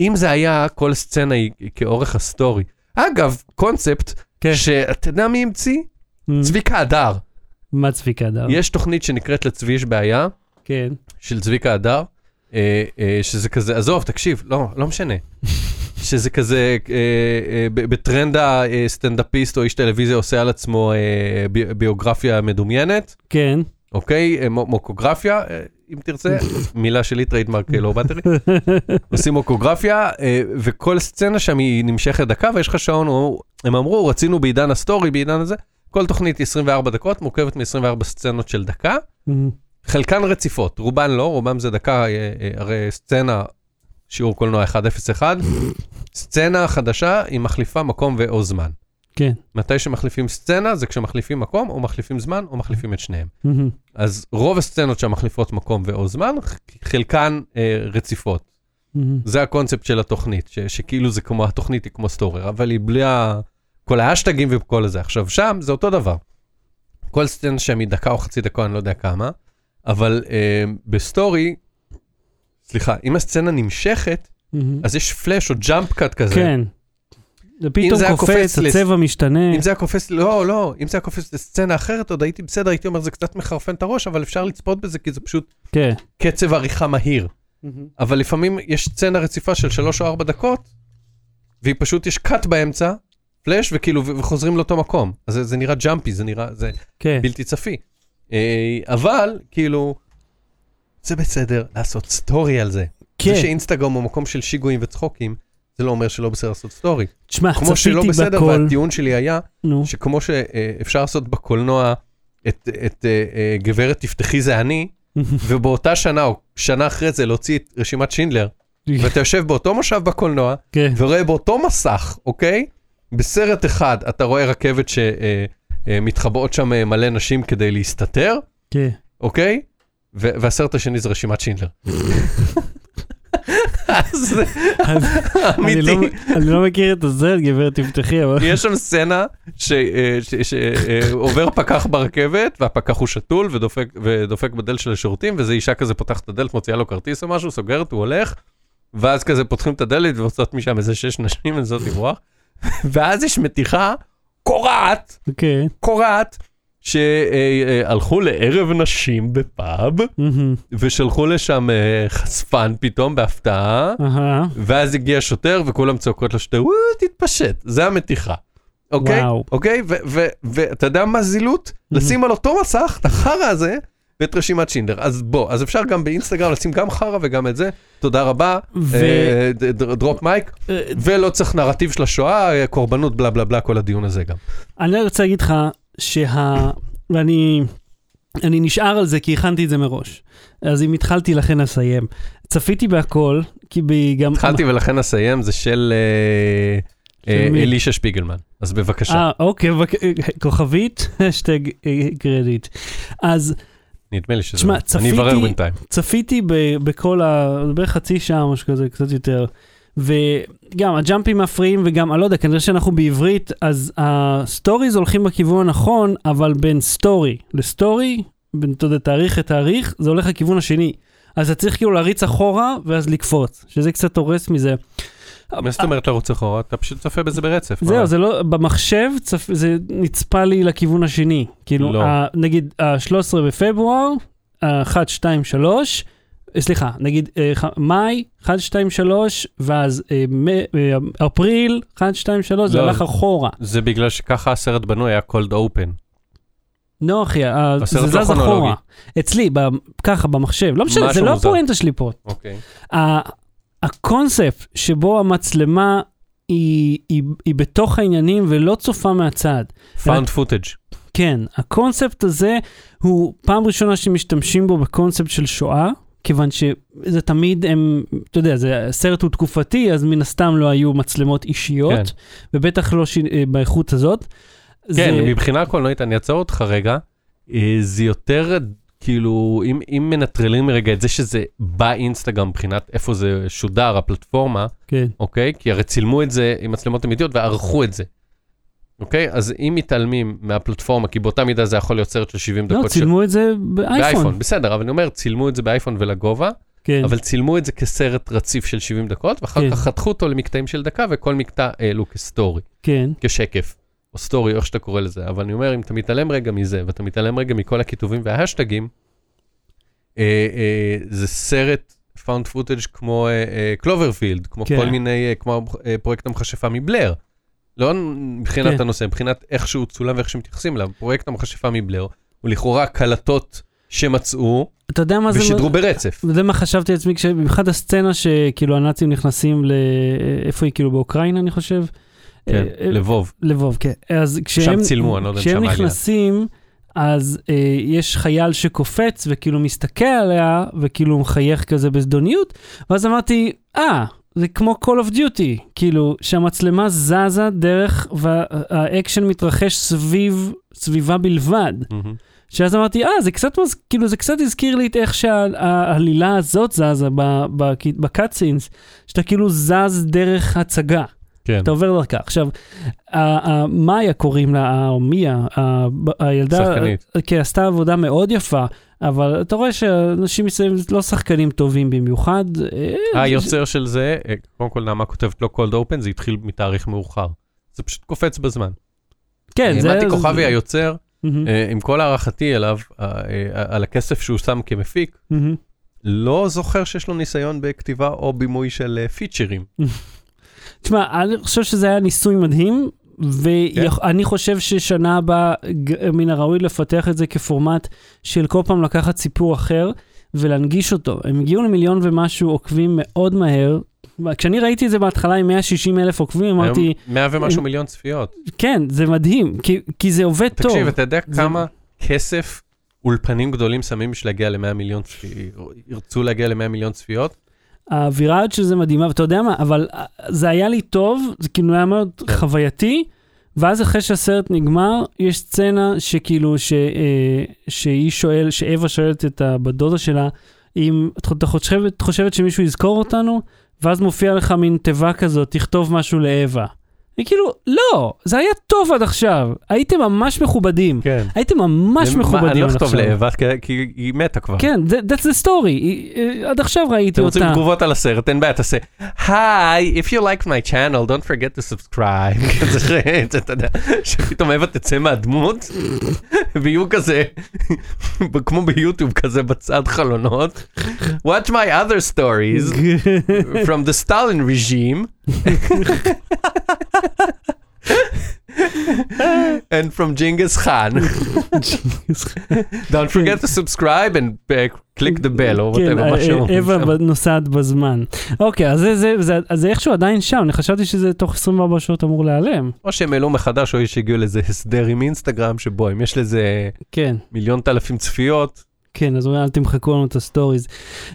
אם זה היה, כל סצנה היא כאורך הסטורי. אגב, קונספט, כן. שאתה יודע מי המציא? Mm, צביקה הדר. מה צביקה הדר? יש תוכנית שנקראת לצבי יש בעיה, כן. של צביקה הדר, אה, אה, שזה כזה, עזוב, תקשיב, לא, לא משנה. [laughs] שזה כזה, אה, אה, בטרנד הסטנדאפיסט או איש טלוויזיה עושה על עצמו אה, בי- ביוגרפיה מדומיינת, כן. אוקיי? אה, מו- מוקוגרפיה, אה, אם תרצה, מילה שלי trademark לא battery. [laughs] עושים מוקוגרפיה, אה, וכל סצנה שם היא נמשכת דקה, ויש לך שעון, הם אמרו, רצינו בעידן הסטורי, בעידן הזה, כל תוכנית 24 דקות, מורכבת מ-24 סצנות של דקה. Mm, חלקן רציפות, רובן לא, רובם זה דקה, אה, אה, הרי סצנה, שיעור קולנוע 101, [laughs] סצנה חדשה, היא מחליפה מקום ו/או זמן. כן. מתי שמחליפים סצנה זה כשמחליפים מקום, או מחליפים זמן, או מחליפים את שניהם. מהמם. אז רוב הסצנות שם מחליפות מקום ואו זמן, חלקן אה, רציפות. מהמם. זה הקונספט של התוכנית, ש, שכאילו זה כמו, התוכנית היא כמו סטורר, אבל היא בלי ה... כל האשטגים וכל הזה. עכשיו, שם זה אותו דבר. כל סצנה שם היא דקה או חצי דקה, אני לא יודע כמה, אבל אה, בסטורי, סליחה, אם הסצנה נמשכת, מהמם. אז יש פלאש או jump cut כזה. כן. זה פתאום זה קופץ, לס- הצבע משתנה. אם זה היה קופץ, לא, לא, אם זה היה קופץ לסצנה אחרת, עוד הייתי בסדר, הייתי אומר, זה קצת מחרפן את הראש, אבל אפשר לצפות בזה, כי זה פשוט כן. קצב עריכה מהיר. אבל לפעמים יש סצנה רציפה של שלוש או ארבע דקות, והיא פשוט, יש cut באמצע, פלאש, וכאילו, וחוזרים לאותו מקום. אז זה, זה נראה jumpy, זה נראה, זה כן. בלתי צפי. אה, אבל, כאילו, זה בסדר לעשות סטורי על זה. כן. זה שאינסטגרם הוא מקום של שיגועים וצחוקים, זה לא אומר שלא בסדר לעשות סטורי. תשמע, כמו שלא צפיתי בסדר, בכל. והטיעון שלי היה, נו. שכמו שאפשר לעשות בקולנוע את, את אה, אה, גברת תפתחי זה אני, [laughs] ובאותה שנה או שנה אחרי זה להוציא את רשימת שינדלר, [laughs] ואתה יושב באותו מושב בקולנוע, כן. ורואה באותו מסך, אוקיי? בסרט אחד אתה רואה רכבת שמתחבאות שם אה, מלא נשים כדי להסתתר, כן. אוקיי? והסרט השני זה רשימת שינדלר. [laughs] אז אז אני לא- אמיתי. אני לא מכיר את הסרט, גברת תפתחי. יש שם סצנה שעובר פקח ברכבת, והפקח הוא שתול ודופק, בדלת של השירותים, ואיזה אישה כזה פותחת את הדלת, מוציאה לו כרטיס או משהו, סוגרת, הוא הולך, ואז כזה פותחים את הדלת ויוצאות משם איזה שש נשים לנסות לברוח, ואז יש מתיחה קורעת, אוקיי. קורעת, שהלכו לערב נשים בפאב, מהמם. ושלחו לשם אה, חשפן פתאום בהפתעה, אהה. ואז הגיע שוטר וכולם צועקות לשוטר, וואו, תתפשט, זה המתיחה. אוקיי? וואו. אוקיי? ואתה יודע מה זילות? לשים על אותו מסך את החרא הזה ואת רשימת שינדר. אז בוא, אז אפשר גם באינסטגרם לשים גם חרא וגם את זה. תודה רבה, ו- אה, דרופ מייק, אה, ולא צריך נרטיב של השואה, אה, קורבנות, בלה בלה בלה, כל הדיון הזה גם. אני רוצה להגיד לך שה... ואני אני נשאר על זה כי הכנתי את זה מראש. אז אם התחלתי, לכן אסיים. צפיתי בהכל, כי בי גם... התחלתי ולכן אסיים, זה של אה, אה, של מי? אלישע שפיגלמן. אז בבקשה, אה, אוקיי, בק- כוכבית, השטג אה, קרדיט. אז נדמה לי שזה... תשמע, אני צפיתי- אברר בינתיים. צפיתי ב- בכל ה... בערך חצי שעה, משהו כזה, קצת יותר. וגם הג'אמפים מפריעים, וגם, אני לא יודע, כנראה שאנחנו בעברית, אז הסטוריז הולכים בכיוון הנכון, אבל בין סטורי לסטורי, בין, אתה יודע, תאריך לתאריך, זה הולך לכיוון השני. אז אתה צריך כאילו להריץ אחורה, ואז לקפוץ, שזה קצת הורס מזה. מה זאת אומרת לרוץ אחורה? אתה פשוט צופה בזה ברצף. זהו, זה לא, במחשב צפ, זה נצפה לי לכיוון השני. כאילו, לא. ה, נגיד ה-13 בפברואר, ה-1, 2, 3, אה, סליחה, נגיד אה, מאי, 1, 2, 3, ואז אה, אה, אפריל, 1, 2, 3, זה לא. הלך אחורה. זה בגלל שככה הסרט בנוי, היה cold open. לא, אחי, זה לא זז. אחורה. אצלי, ככה, במחשב. לא משנה, זה לא. הפואנטה שלי פה. אוקיי. הקונספט שבו המצלמה היא, היא, היא בתוך העניינים ולא צופה מהצד. found footage. כן, הקונספט הזה הוא פעם ראשונה שמשתמשים בו בקונספט של שואה, כיוון שזה תמיד הם, אתה יודע, זה, הסרט הוא תקופתי, אז מן הסתם לא היו מצלמות אישיות, כן. ובטח לא ש... אה, באיכות הזאת. כן, זה... מבחינה קולנועית, אני אעצור אותך רגע, אה, זה יותר, כאילו, אם, אם מנטרלים רגע את זה שזה באינסטגרם מבחינת איפה זה שודר, הפלטפורמה, כן. אוקיי? כי הרי צילמו את זה עם מצלמות אמיתיות וערכו את זה. אוקיי? אז אם מתעלמים מהפלטפורמה, כי באותה מידה זה יכול להיות סרט של 70 לא, דקות של... צילמו את זה באייפון. באייפון, בסדר, אבל אני אומר, צילמו את זה באייפון ולגובה, כן. אבל צילמו את זה כסרט רציף של 70 דקות, ואחר כן. כך חתכו אותו למקטעים של דקה, וכל מקטע העלו כסטורי, כן. כשקף, או סטורי, איך שאתה קורא לזה. אבל אני אומר, אם אתה מתעלם רגע מזה, ואתה מתעלם רגע מכל הכיתובים וההשטגים, אה, אה, זה סרט found footage כמו קלוברפילד, כמו כן. כל מיני, אה, כמו אה, פרויקט המכשפה מבלר. לא מבחינת כן. הנושא, מבחינת איך שהוא צולם ואיך שמתייחסים אליו. פרויקט המכשפה מבלר הוא לכאורה קלטות שמצאו אתה יודע מה זה... ושידרו ברצף. זה מה חשבתי לעצמי, במיוחד הסצנה שכאילו הנאצים נכנסים ל... איפה היא? כאילו באוקראינה, אני חושב? כן, אה, אה, לבוב. לבוב, כן. אז כשהם, צילמו, אני לא יודע אם כשהם שם. נכנסים, אז אה, יש חייל שקופץ וכאילו מסתכל עליה, וכאילו מחייך כזה בזדוניות, ואז אמרתי, אה, זה כמו Call of Duty, כאילו, שהמצלמה זזה דרך והאקשן מתרחש סביב, סביבה בלבד. מהמם. שאז אמרתי, אה, זה קצת, מז- כאילו, זה קצת הזכיר לי את איך שהעלילה הזאת זזה בקאטסינס, שאתה כאילו זז דרך הצגה. כן. אתה עובר דרכה. עכשיו, מאיה קוראים לה, או מיה, הילדה, שחקנית. כן, עשתה עבודה מאוד יפה, אבל אתה רואה שאנשים מסוימים לא שחקנים טובים במיוחד. אה, היוצר של זה, אה, קודם כל נעמה כותבת לא קולד אופן, זה התחיל מתאריך מאוחר. זה פשוט קופץ בזמן. כן, זה... מתי כוכבי היוצר, אה, עם כל הערכתי אליו, אה, אה, על הכסף שהוא שם כמפיק. לא זוכר שיש לו ניסיון בכתיבה או בימוי של אה, פיצ'רים. [laughs] תשמע, אני חושב שזה היה ניסוי מדהים, ואני חושב ששנה הבאה מן הראוי לפתח את זה כפורמט של כל פעם לקחת סיפור אחר ולהנגיש אותו. הם הגיעו למיליון ומשהו עוקבים מאוד מהר. כשאני ראיתי את זה בהתחלה עם 160 אלף עוקבים, אמרתי, היום 100 ומשהו מיליון צפיות. כן, זה מדהים, כי, כי זה עובד טוב. תקשיב, אתה יודע זה- כמה כסף אולפנים גדולים שמים בשביל להגיע ל-100 מיליון צפיות, ירצו להגיע ל-100 מיליון צפיות? האווירה של זה מדהימה, ואתה יודע מה, אבל אה, זה היה לי טוב, זה כאילו היה מאוד כן. חווייתי, ואז אחרי שהסרט נגמר, יש סצנה שכאילו, ש, אה, שהיא שואל, שאווה שואלת את הבת דודה שלה, אם את חושבת, חושבת שמישהו יזכור אותנו, ואז מופיע לך מין תיבה כזאת, תכתוב משהו לאווה. היא כאילו, לא, זה היה טוב עד עכשיו, הייתם ממש מכובדים, כן. הייתם ממש מה, מכובדים אני לא עד אכתוב עכשיו. לאווה, כי- היא מתה כבר. כן, that- that's the story, היא- אה, עד עכשיו ראיתי אתם רוצים אותה. תגובות על הסרט, אין בעיה, תעשה, היי, if you liked my channel, don't forget to subscribe. [laughs] כזה, אתה יודע, שפתאום אווה תצא מהדמות, ויהיו כזה, כמו ביוטיוב כזה בצד חלונות. Watch my other stories [laughs] from the Stalin regime. And from Genghis Khan. Don't forget to subscribe and uh, click the bell או כן, whatever, מה שאומרים אווה שם. ב- נוסעת בזמן. אוקיי, אז זה, איכשהו עדיין שם, אני חשבתי שזה תוך 24 שעות אמור להיעלם. או שהם העלו מחדש או שהגיעו לאיזה הסדר עם אינסטגרם שבו אם יש לזה כן, מיליון אלפים צפיות, כן, אז אולי אל תמחקו לנו את הסטוריז.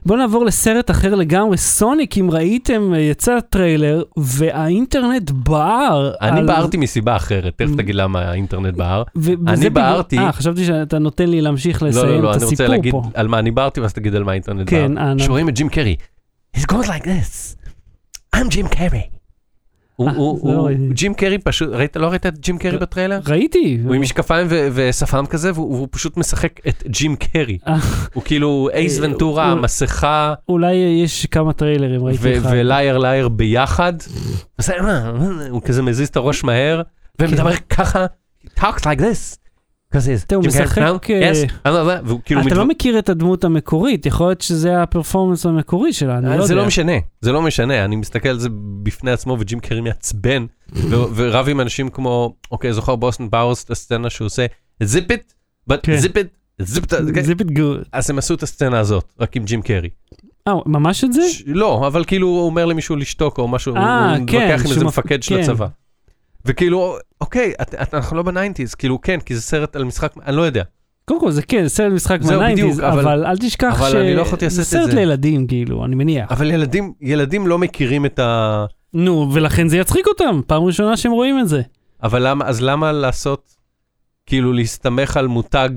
בואו נעבור לסרט אחר לגמרי, סוניק, אם ראיתם, יצא טריילר, והאינטרנט בער. אני על- בערתי מסיבה אחרת, תכף תגיד למה האינטרנט בער. אני בערתי- אה, חשבתי שאתה נותן לי להמשיך לא, לסיים לא, לא, את אני רוצה הסיפור להגיד פה. על מה אני בערתי ואז תגיד על מה האינטרנט כן, בער. אנא. שרואים את ג'ים קרי. He's goes like this. I'm ג'ים קרי. [laughs] ג'ים קרי פשוט, ראית, לא ראית את ג'ים קרי בטריילר? ראיתי. הוא עם משקפיים ושפם כזה והוא פשוט משחק את ג'ים קרי. אה. הוא כאילו אייס ונטורה, מסכה. אולי יש כמה טריילרים, ראיתי אחד. ו Liar Liar ביחד. הוא כזה מזיז את הראש מהר, ומדבר ככה, talks like this. הוא משחק, "No, אה, אני לא יודע", והוא כאילו, אתה מתו- לא מכיר את הדמות המקורית, יכול להיות שזה ה performance המקורי שלה, אני לא יודע. זה לא משנה, זה לא משנה, אני מסתכל על זה בפני עצמו, וג'ים קרי מעצבן, [laughs] ורב עם אנשים כמו, אוקיי, זוכר באוסטין פאוורס, את הסצנה שהוא עושה, zip it, כן. zip it, zip it, בדיוק. אז הם עשו את הסצנה הזאת, רק עם ג'ים קרי. אה, ממש את זה? לא, אבל כאילו הוא אומר למישהו לשתוק או משהו, אה, הוא כן, מתווכח עם איזה מפקד של כן. הצבא. וכאילו, אוקיי, את- את- אנחנו לא ב nineties, כאילו כן, כי זה סרט על משחק, אני לא יודע. קודם כל זה כן, סרט משחק מה nineties, אבל- אבל אל תשכח אבל אני לא יכולתי לעשות את סרט זה. לילדים, כאילו, אני מניח. אבל ילדים, ילדים לא מכירים את ה... נו, ולכן זה יצחיק אותם, פעם ראשונה שהם רואים את זה. אבל למה, אז למה לעשות, כאילו להסתמך על מותג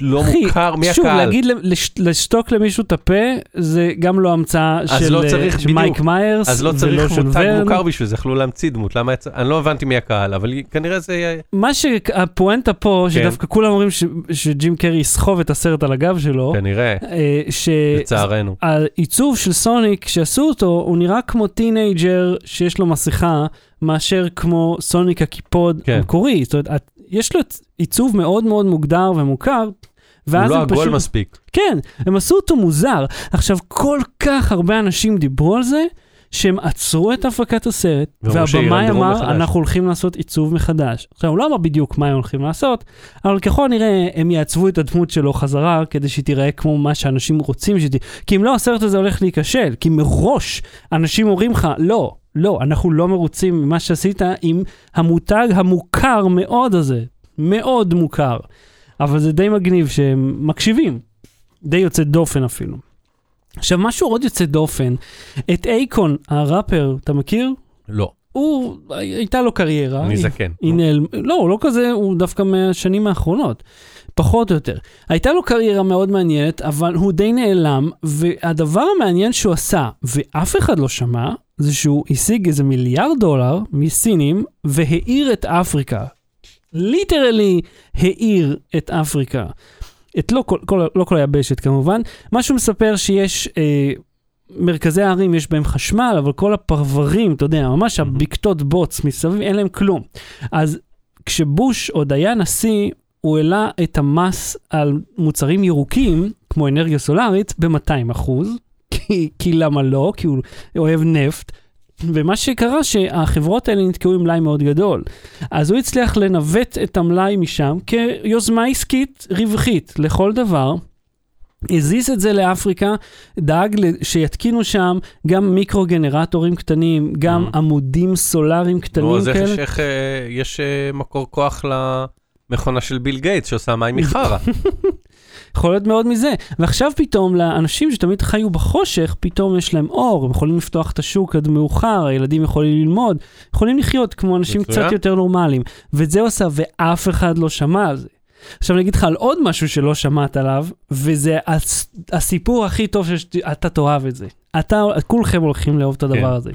לא אחי, מוכר, מי שוב? להגיד לש- לשתוק למישהו את הפה, זה גם לא המצאה של לא אה, צריך, של. מייק מיירס, אז לא צריך מותג ורן. מוכר בשביל זה, יכלו להמציא דמות, למה יצא, אני לא הבנתי מי הקהל, אבל כנראה זה מה שהפואנטה פה, כן. שדווקא כולם אומרים ש- שג'ים קרי יסחוב את הסרט על הגב שלו, כנראה, אה, ש... לצערנו. העיצוב של סוניק שעשו אותו, הוא נראה כמו teenager שיש לו מסכה, מאשר כמו סוניק הקיפוד כן. המקורי. זאת אומרת, יש לו עיצוב מאוד מאוד מוגדר ומוכר, הוא לא עגול פשוט... מספיק. כן, הם עשו אותו מוזר. עכשיו, כל כך הרבה אנשים דיברו על זה, שהם עצרו את הפקת הסרט, והבמאי אמר, מחדש. אנחנו הולכים לעשות עיצוב מחדש. עכשיו, הוא לא אמר בדיוק מה הם הולכים לעשות, אבל ככל הנראה הם יעצבו את הדמות שלו חזרה, כדי שהיא תיראה כמו מה שאנשים רוצים שתהיה. כי אם לא, הסרט הזה הולך להיכשל, כי מראש אנשים אומרים לך, לא, לא, אנחנו לא מרוצים ממה שעשית עם המותג המוכר מאוד הזה, מאוד מוכר. אבל זה די מגניב שהם מקשיבים, די יוצא דופן אפילו. עכשיו, משהו עוד יוצא דופן, את אייקון, הראפר, אתה מכיר? לא, הוא, הייתה לו קריירה. אני היא- זקן. היא נעלם, לא, הוא לא כזה, הוא דווקא מהשנים האחרונות, פחות או יותר. הייתה לו קריירה מאוד מעניינת, אבל הוא די נעלם, והדבר המעניין שהוא עשה, ואף אחד לא שמע, זה שהוא השיג איזה מיליארד דולר מסינים, והאיר את אפריקה. ליטרלי האיר את אפריקה. את לא כל, כל, לא כל היבשת כמובן. מה שהוא מספר שיש... אה, מרכזי הערים יש בהם חשמל, אבל כל הפרברים, אתה יודע, ממש הבקתות בוץ מסביב, אין להם כלום. אז כשבוש עוד היה נשיא, הוא העלה את המס על מוצרים ירוקים, כמו אנרגיה סולארית, ב-200 אחוז, כי, כי למה לא? כי הוא אוהב נפט. ומה שקרה שהחברות האלה נתקעו עם מלאי מאוד גדול. אז הוא הצליח לנווט את המלאי משם כיוזמה עסקית רווחית לכל דבר. הזיז את זה לאפריקה, דאג שיתקינו שם גם מיקרו-גנרטורים קטנים, גם Mhm. עמודים סולאריים קטנים נו, אז איך כאלה. יש- איך אה, יש אה, מקור כוח למכונה של ביל גייטס שעושה מים מחרא? [laughs] יכול להיות מאוד מזה. ועכשיו פתאום לאנשים שתמיד חיו בחושך, פתאום יש להם אור, הם יכולים לפתוח את השוק עד מאוחר, הילדים יכולים ללמוד, יכולים לחיות כמו אנשים מצוין. קצת יותר נורמליים. ואת זה הוא עשה, ואף אחד לא שמע על זה. עכשיו אני אגיד לך על עוד משהו שלא שמעת עליו, וזה הס- הסיפור הכי טוב שאתה תאהב את זה. אתה, כולכם הולכים לאהוב את הדבר כן. הזה.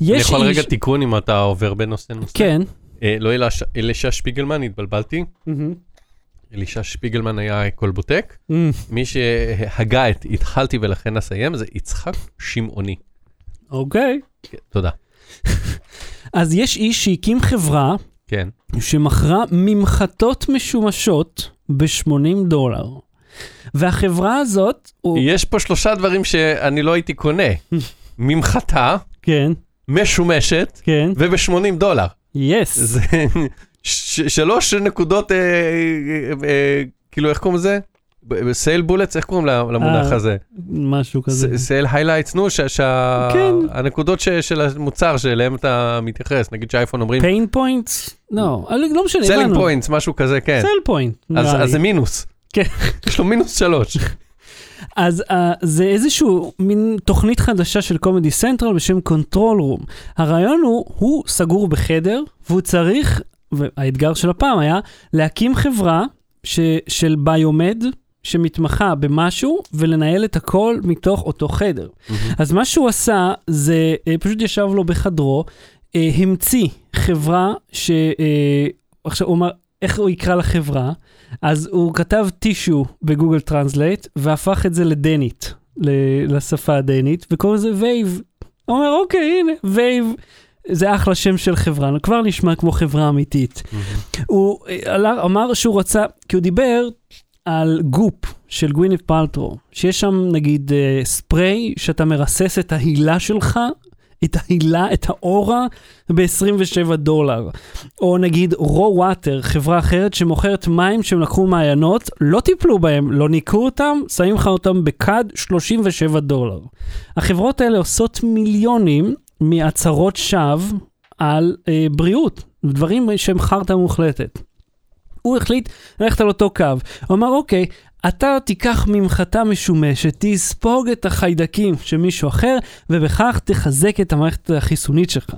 אני יכול איש... רגע תיקון אם אתה עובר בין נושא? כן. אה, לא אליש- אלישע שפיגלמן, התבלבלתי. מהמם. אלישע שפיגלמן היה קולבוטק. אמ, מי שהגה את התחלתי ולכן אסיים זה יצחק שמעוני. אוקיי. כן, תודה. [laughs] אז יש איש שהקים חברה כן. שמכרה ממחטות משומשות ב-80 דולר. והחברה הזאת, הוא... יש פה שלושה דברים שאני לא הייתי קונה. [laughs] ממחטה, כן, משומשת כן, וב-80 דולר. yes. זה ש- שלוש נקודות, אה, אה, אה, כאילו איך קוראים לזה? sale bullets, איך קוראים למונח אה, הזה? משהו כזה. sale highlights, נו, כן. שהנקודות של המוצר שאליהם אתה מתייחס, נגיד שאייפון אומרים pain points? לא, לא משנה, selling הבנו. points, משהו כזה, כן. sell point, אז זה. מינוס. כן. יש לו מינוס שלוש. [laughs] אז אה, זה איזשהו מין תוכנית חדשה של קומדי סנטרל בשם קונטרול רום. הרעיון הוא, הוא סגור בחדר, והוא צריך, והאתגר של הפעם היה, להקים חברה ש, של ביומד, שמתמחה במשהו, ולנהל את הכל מתוך אותו חדר. אז מה שהוא עשה, זה אה, פשוט ישב לו בחדרו, אה, המציא חברה ש... אה, עכשיו, הוא אמר, איך הוא יקרא לחברה? אז הוא כתב טישו בגוגל טרנסלייט, והפך את זה לדנית, לשפה הדנית, וקורא לזה וייב. הוא אומר, אוקיי, הנה, וייב. זה אחלה שם של חברה, כבר נשמע כמו חברה אמיתית. הוא אה, עלה, אמר שהוא רצה, כי הוא דיבר על גופ של גווינית פלטרו, שיש שם נגיד אה, ספרי שאתה מרסס את ההילה שלך, את ההילה, את האורה, ב-27 דולר. או נגיד raw water, חברה אחרת שמוכרת מים שהם לקחו מעיינות, לא טיפלו בהם, לא ניקו אותם, שמים לך אותם בכד 37 דולר. החברות האלה עושות מיליונים מהצהרות שווא על אה, בריאות, דברים שהם חרטא מוחלטת. הוא החליט ללכת על אותו קו. הוא אמר, אוקיי, אתה תיקח ממחטה משומשת, תספוג את החיידקים של מישהו אחר, ובכך תחזק את המערכת החיסונית שלך.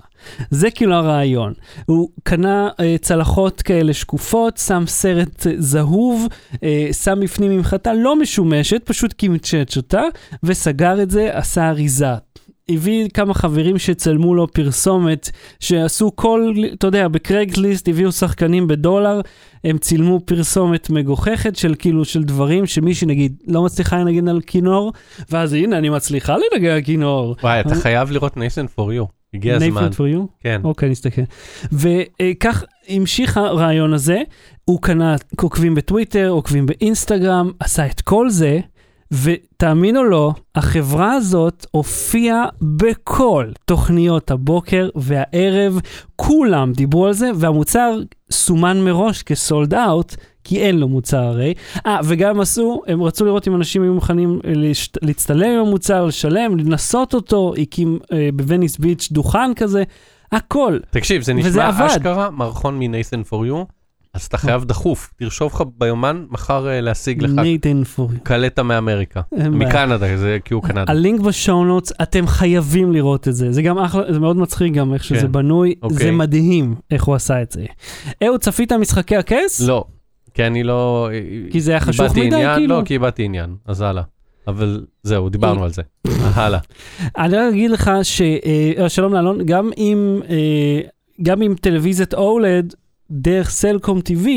זה כאילו הרעיון. הוא קנה אה, צלחות כאלה שקופות, שם סרט זהוב, אה, שם בפנים ממחטה לא משומשת, פשוט קימצ'ץ' אותה, וסגר את זה, עשה אריזה. הביא כמה חברים שצלמו לו פרסומת, שעשו כל, אתה יודע, בקרייגליסט הביאו שחקנים בדולר, הם צילמו פרסומת מגוחכת של כאילו, של דברים שמישהי נגיד לא מצליחה לנגן על כינור, ואז הנה אני מצליחה לנגן על כינור. וואי, אתה חייב לראות נייסן פור יו. הגיע הזמן. Nathan for you? כן. אוקיי, נסתכל. וכך המשיך הרעיון הזה, הוא קנה עוקבים בטוויטר, עוקבים באינסטגרם, עשה את כל זה, ותאמין או לא, החברה הזאת הופיעה בכל תוכניות הבוקר והערב, כולם דיברו על זה, והמוצר סומן מראש כסולד אאוט, כי אין לו מוצר הרי. אה, וגם עשו, הם רצו לראות אם אנשים היו מוכנים להשת, להצטלם עם המוצר, לשלם, לנסות אותו, הקים אה, בווניס ביץ' דוכן כזה, הכל. תקשיב, זה נשמע. אשכרה מערכון מנייסן פור יו, אז אתה חייב דחוף, תרשום לך ביומן מחר אה, להשיג לך. קלטה מאמריקה. מקנדה, זה כי הוא קנדי. הלינק בשואו נוטס, אתם חייבים לראות את זה. זה גם אחלה, זה מאוד מצחיק גם איך שזה כן. בנוי. אוקיי. זה מדהים איך הוא עשה את זה. אהוד, צפית משחקי הכס? לא, כי אני לא... כי זה היה חשוך מדי, כאילו? לא, כי איבדתי עניין, אז הלאה. אבל זהו, דיברנו על זה. [laughs] הלאה. אני רק אגיד לך ש... אה, שלום לאלון, גם אה, גם עם טלוויזיית OLED, דרך סלקום TV,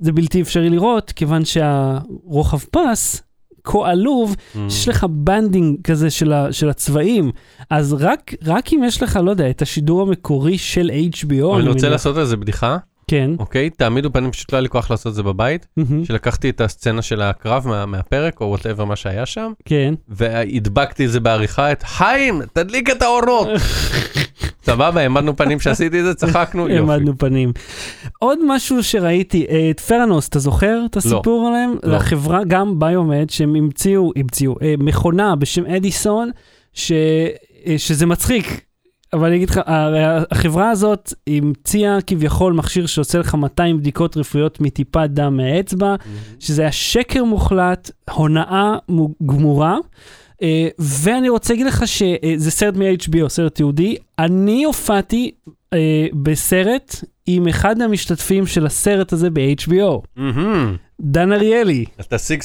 זה בלתי אפשרי לראות, כיוון שהרוחב פס, כה עלוב, Mm. יש לך banding כזה של, ה, של הצבעים, אז רק, רק אם יש לך, לא יודע, את השידור המקורי של HBO, אני רוצה מניח- לעשות על זה בדיחה, כן. אוקיי? תעמידו פנים, פשוט לא היה לי כוח לעשות את זה בבית. מהמם, שלקחתי את הסצנה של הקרב מה- מהפרק, או whatever מה שהיה שם, כן. והדבקתי את זה בעריכה, את חיים, תדליק את האורות. [laughs] סבבה, העמדנו פנים שעשיתי את זה, צחקנו, יופי. העמדנו פנים. עוד משהו שראיתי, אה, את פרנוס, אתה זוכר את הסיפור עליהם? לא. לחברה, גם ביומד, שהם המציאו, המציאו, אה, מכונה בשם אדיסון, ש, אה, שזה מצחיק. אבל אני אגיד לך, החברה הזאת המציאה כביכול מכשיר שעושה לך 200 בדיקות רפואיות מטיפת דם מהאצבע, שזה היה שקר מוחלט, הונאה מו- גמורה. אה, ואני רוצה להגיד לך שזה סרט מ-HBO, סרט תיעודי. אני הופעתי אה, בסרט עם אחד המשתתפים של הסרט הזה ב-HBO, מהמם. דן אריאלי. אתה 6 degrees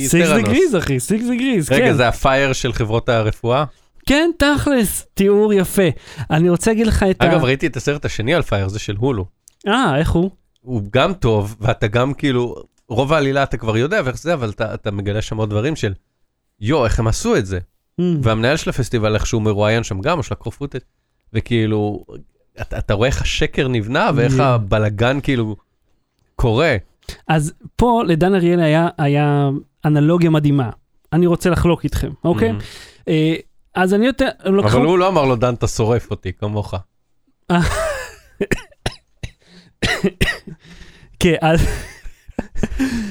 six מ Theranos. degrees, אחי, six degrees, רגע, כן. זה ה Fyre של חברות הרפואה? כן, תכלס, תיאור יפה. אני רוצה להגיד לך את אגב, ה... ראיתי את הסרט השני על Fyre, זה של הולו. אה, איך הוא? הוא גם טוב, ואתה גם כאילו, רוב העלילה אתה כבר יודע ואיך זה, אבל אתה, אתה מגלה שם עוד דברים של, יו, איך הם עשו את זה? Mm. והמנהל של הפסטיבל, איך שהוא מרואיין שם גם, יש לה קרופוטת, וכאילו, אתה, אתה רואה איך השקר נבנה ואיך Yeah. הבלגן כאילו קורה. אז פה לדן אריאלי היה, היה אנלוגיה מדהימה. אני רוצה לחלוק איתכם, אוקיי? Mhm. אה, אז אני יותר... הם לקחו- אבל הוא לא אמר לו, דן, אתה שורף אותי, כמוך. [coughs] כן, אז...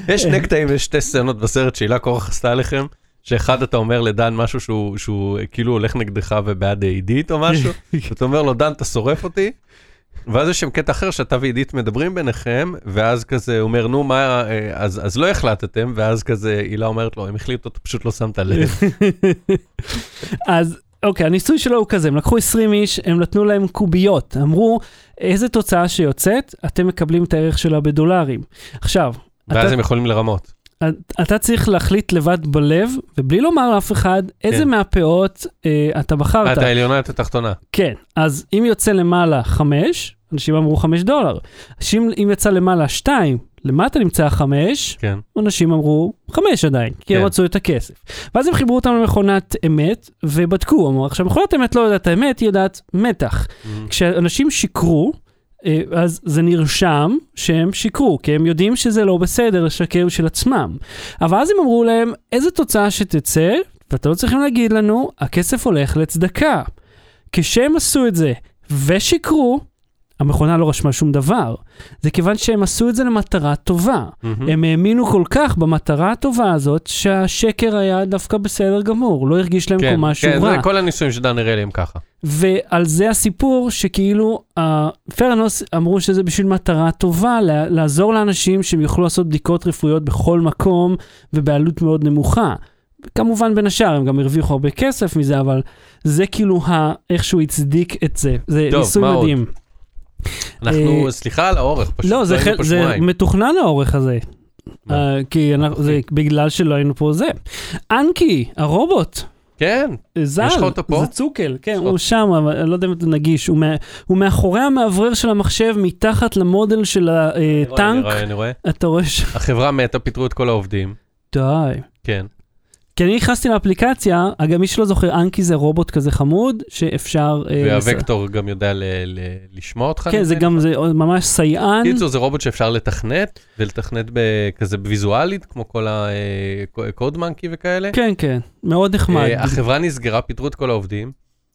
יש שני קטעים ויש שתי סצנות בסרט שהילה קורח עשתה עליכם, שאחד אתה אומר לדן משהו שהוא, שהוא כאילו הולך נגדך ובעד עידית או משהו, [coughs] ואתה אומר לו, דן, אתה שורף אותי, ואז יש שם קטע אחר שאתה ועידית מדברים ביניכם, ואז כזה הוא אומר, נו, מה, אה, אז, אז לא החלטתם, ואז כזה הילה אומרת לו, הם החליטו, אתה פשוט לא שמת לב. [laughs] אז אוקיי, הניסוי שלו הוא כזה, הם לקחו 20 איש, הם נתנו להם קוביות, אמרו, איזה תוצאה שיוצאת, אתם מקבלים את הערך שלה בדולרים. עכשיו, ואז אתה, הם יכולים לרמות. אתה צריך להחליט לבד בלב, ובלי לומר לאף אחד, איזה כן. מהפאות אה, אתה בחרת. את העליונה, את התחתונה. כן, אז אם יוצא למעלה 5, אנשים אמרו 5 דולר. אנשים, אם יצא למעלה 2, למטה נמצא 5, כן. אנשים אמרו 5 עדיין, כי הם כן. רצו את הכסף. ואז הם חיברו אותם למכונת אמת, ובדקו, אמרו, עכשיו מכונת אמת לא יודעת האמת, היא יודעת מתח. כשאנשים שיקרו, אז זה נרשם שהם שיקרו, כי הם יודעים שזה לא בסדר לשקר של עצמם. אבל אז הם אמרו להם, איזה תוצאה שתצא, ואתם לא צריכים להגיד לנו, הכסף הולך לצדקה. כשהם עשו את זה ושיקרו, המכונה לא רשמה שום דבר. זה כיוון שהם עשו את זה למטרה טובה. מהמם. הם האמינו כל כך במטרה הטובה הזאת, שהשקר היה דווקא בסדר גמור, לא הרגיש להם כן, כמו משהו כן, רע. זה כל הניסויים של דן אריאלי הם ככה. ועל זה הסיפור שכאילו פרנוס אמרו שזה בשביל מטרה טובה, לה- לעזור לאנשים שהם יוכלו לעשות בדיקות רפואיות בכל מקום ובעלות מאוד נמוכה. כמובן בין השאר הם גם הרוויחו הרבה כסף מזה, אבל זה כאילו ה- איך שהוא הצדיק את זה. זה טוב, ניסוי מה עוד? אנחנו, אה, סליחה על האורך, פשוט לא, זה, היינו חל, זה. מתוכנן האורך הזה. אה, כי אנחנו, זה בגלל שלא היינו פה זה. אנקי, הרובוט. כן, ז"ל, יש לך אותו פה? זה צוקל, כן, הוא שם, אבל אני לא יודע אם אתה נגיש, הוא, מה, הוא מאחורי המאוורר של המחשב, מתחת למודל של אני רואה, אני הטנק, רואה, אני רואה. אתה רואה ש... החברה מתה, פיטרו את כל העובדים. די. כן. כי אני נכנסתי לאפליקציה, אגב, מי שלא זוכר, אנקי זה רובוט כזה חמוד, שאפשר... אה, והווקטור גם יודע ל- ל- לשמוע אותך. כן, זה. גם, זה ממש סייען. קיצור, זה רובוט שאפשר לתכנת, ולתכנת כזה ויזואלית, כמו כל הקוד מנקי וכאלה. כן, כן, מאוד נחמד. אה, החברה נסגרה, פיטרו את כל העובדים.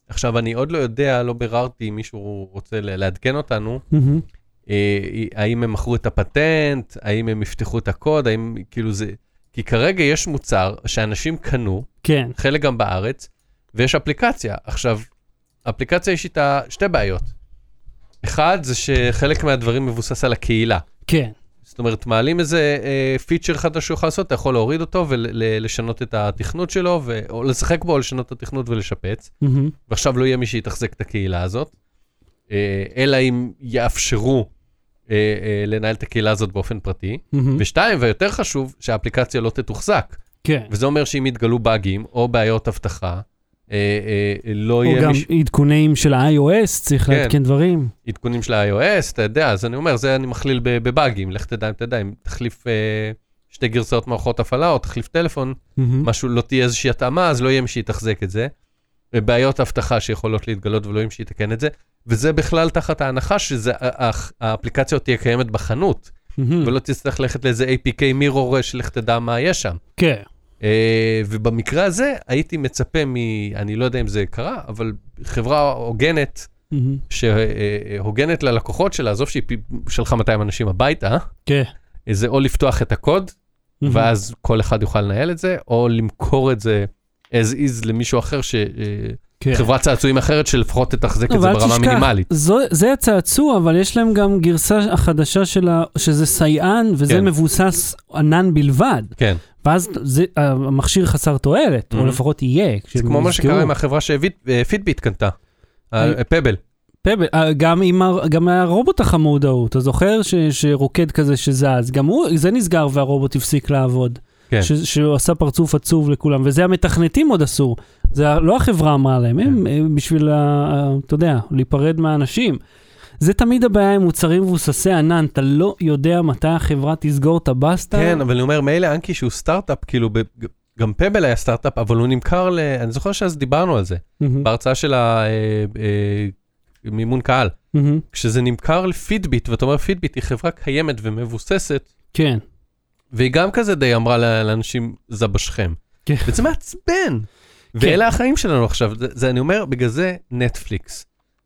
עכשיו, אני עוד לא יודע, לא ביררתי אם מישהו רוצה לעדכן אותנו. אה, האם הם מכרו את הפטנט, האם הם יפתחו את הקוד, האם כאילו זה... כי כרגע יש מוצר שאנשים קנו, כן, חלק גם בארץ, ויש אפליקציה. עכשיו, אפליקציה יש איתה שתי בעיות. אחד, זה שחלק מהדברים מבוסס על הקהילה. כן. זאת אומרת, מעלים איזה אה, פיצ'ר חדש שהוא יכול לעשות, אתה יכול להוריד אותו ולשנות את התכנות שלו, ו... או לשחק בו, או לשנות את התכנות ולשפץ. מהמם. ועכשיו לא יהיה מי שיתחזק את הקהילה הזאת, אה, אלא אם יאפשרו אה, אה, לנהל את הקהילה הזאת באופן פרטי. מהמם. ושתיים, ויותר חשוב, שהאפליקציה לא תתוחזק. כן. וזה אומר שאם יתגלו באגים או בעיות אבטחה, אה, אה, לא או יהיה גם מישהו... עדכונים של ה-iOS, צריך כן. לעדכן דברים. עדכונים של ה-iOS, אתה יודע, אז אני אומר, זה אני מכליל בבאגים, לך תדע אם תדע, אם תחליף אה, שתי גרסאות מערכות הפעלה או תחליף טלפון. משהו... משהו, לא תהיה איזושהי התאמה, אז לא יהיה מי שיתחזק את זה. ובעיות אבטחה שיכולות להתגלות מי שיתקן את זה, וזה בכלל תחת ההנחה שהאפליקציה עוד תהיה קיימת בחנות. ולא תצטרך ללכת לאיזה APK מירור שלך תדע מה יש שם. כן. אה, ובמקרה הזה הייתי מצפה מ... אני לא יודע אם זה קרה, אבל חברה הוגנת, מהמם. שהוגנת ללקוחות שלה, עזוב שהיא שלחה 200 אנשים הביתה, כן. זה או לפתוח את הקוד, מהמם. ואז כל אחד יוכל לנהל את זה, או למכור את זה as is למישהו אחר, כן. שחברת צעצועים אחרת שלפחות תתחזק את זה ברמה תשכח, מינימלית. זו, זה הצעצוע, אבל יש להם גם גרסה החדשה של ה... שזה סייען, וזה כן. מבוסס ענן בלבד. כן, ואז זה, המכשיר חסר תועלת, או Mhm. לפחות יהיה. זה כמו מה. שקרה עם החברה שפידביט קנתה, אני- פבל. פבל, אה, גם עם גם הרובוט החמוד ההוא, אתה זוכר ש, שרוקד כזה שזז, גם הוא, זה נסגר והרובוט הפסיק לעבוד. כן. ש, שהוא עשה פרצוף עצוב לכולם, וזה המתכנתים עוד עשו. זה לא החברה אמרה להם, הם, כן. הם בשביל, ה, אתה יודע, להיפרד מהאנשים. זה תמיד הבעיה עם מוצרים מבוססי ענן, אתה לא יודע מתי החברה תסגור את הבסטה. כן, אבל אני אומר, מילא אנקי שהוא סטארט-אפ, כאילו, ב- גם פבל היה סטארט-אפ, אבל הוא נמכר ל... אני זוכר שאז דיברנו על זה, מהמם, בהרצאה של המימון קהל. מהמם, כשזה נמכר לפידביט, ואתה אומר פידביט היא חברה קיימת ומבוססת, כן. והיא גם כזה די אמרה לאנשים, זבשכם. כן. וזה מעצבן. ואלה החיים שלנו עכשיו, זה, זה אני אומר, בגלל זה נטפליקס,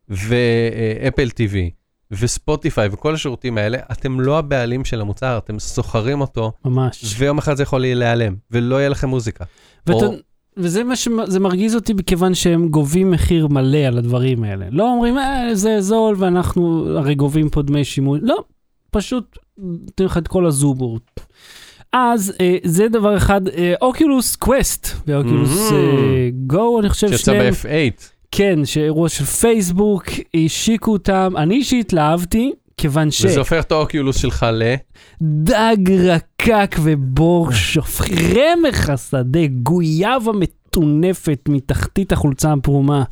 ואפל טיווי, וספוטיפיי, וכל השירותים האלה, אתם לא הבעלים של המוצר, אתם שוכרים אותו, ממש. ויום אחד זה יכול להיעלם, ולא יהיה לכם מוזיקה. ואתה, או- וזה מה שזה מרגיז אותי מכיוון שהם גובים מחיר מלא על הדברים האלה. לא אומרים, אה, זה זול ואנחנו הרי גובים פה דמי שימוש. לא, פשוט נותנים לך את כל הזובור. אז אה, זה דבר אחד, Oculus Quest ו Oculus. Go, אני חושב שיצא שניהם, ב-F8. כן, שאירוע של פייסבוק, השיקו אותם, אני אישית אהבתי, כיוון ש... וזה הופך את האוקיולוס שלך ל... דג רקק ובור רמך השדה, גויאבה מטונפת מתחתית החולצה הפרומה.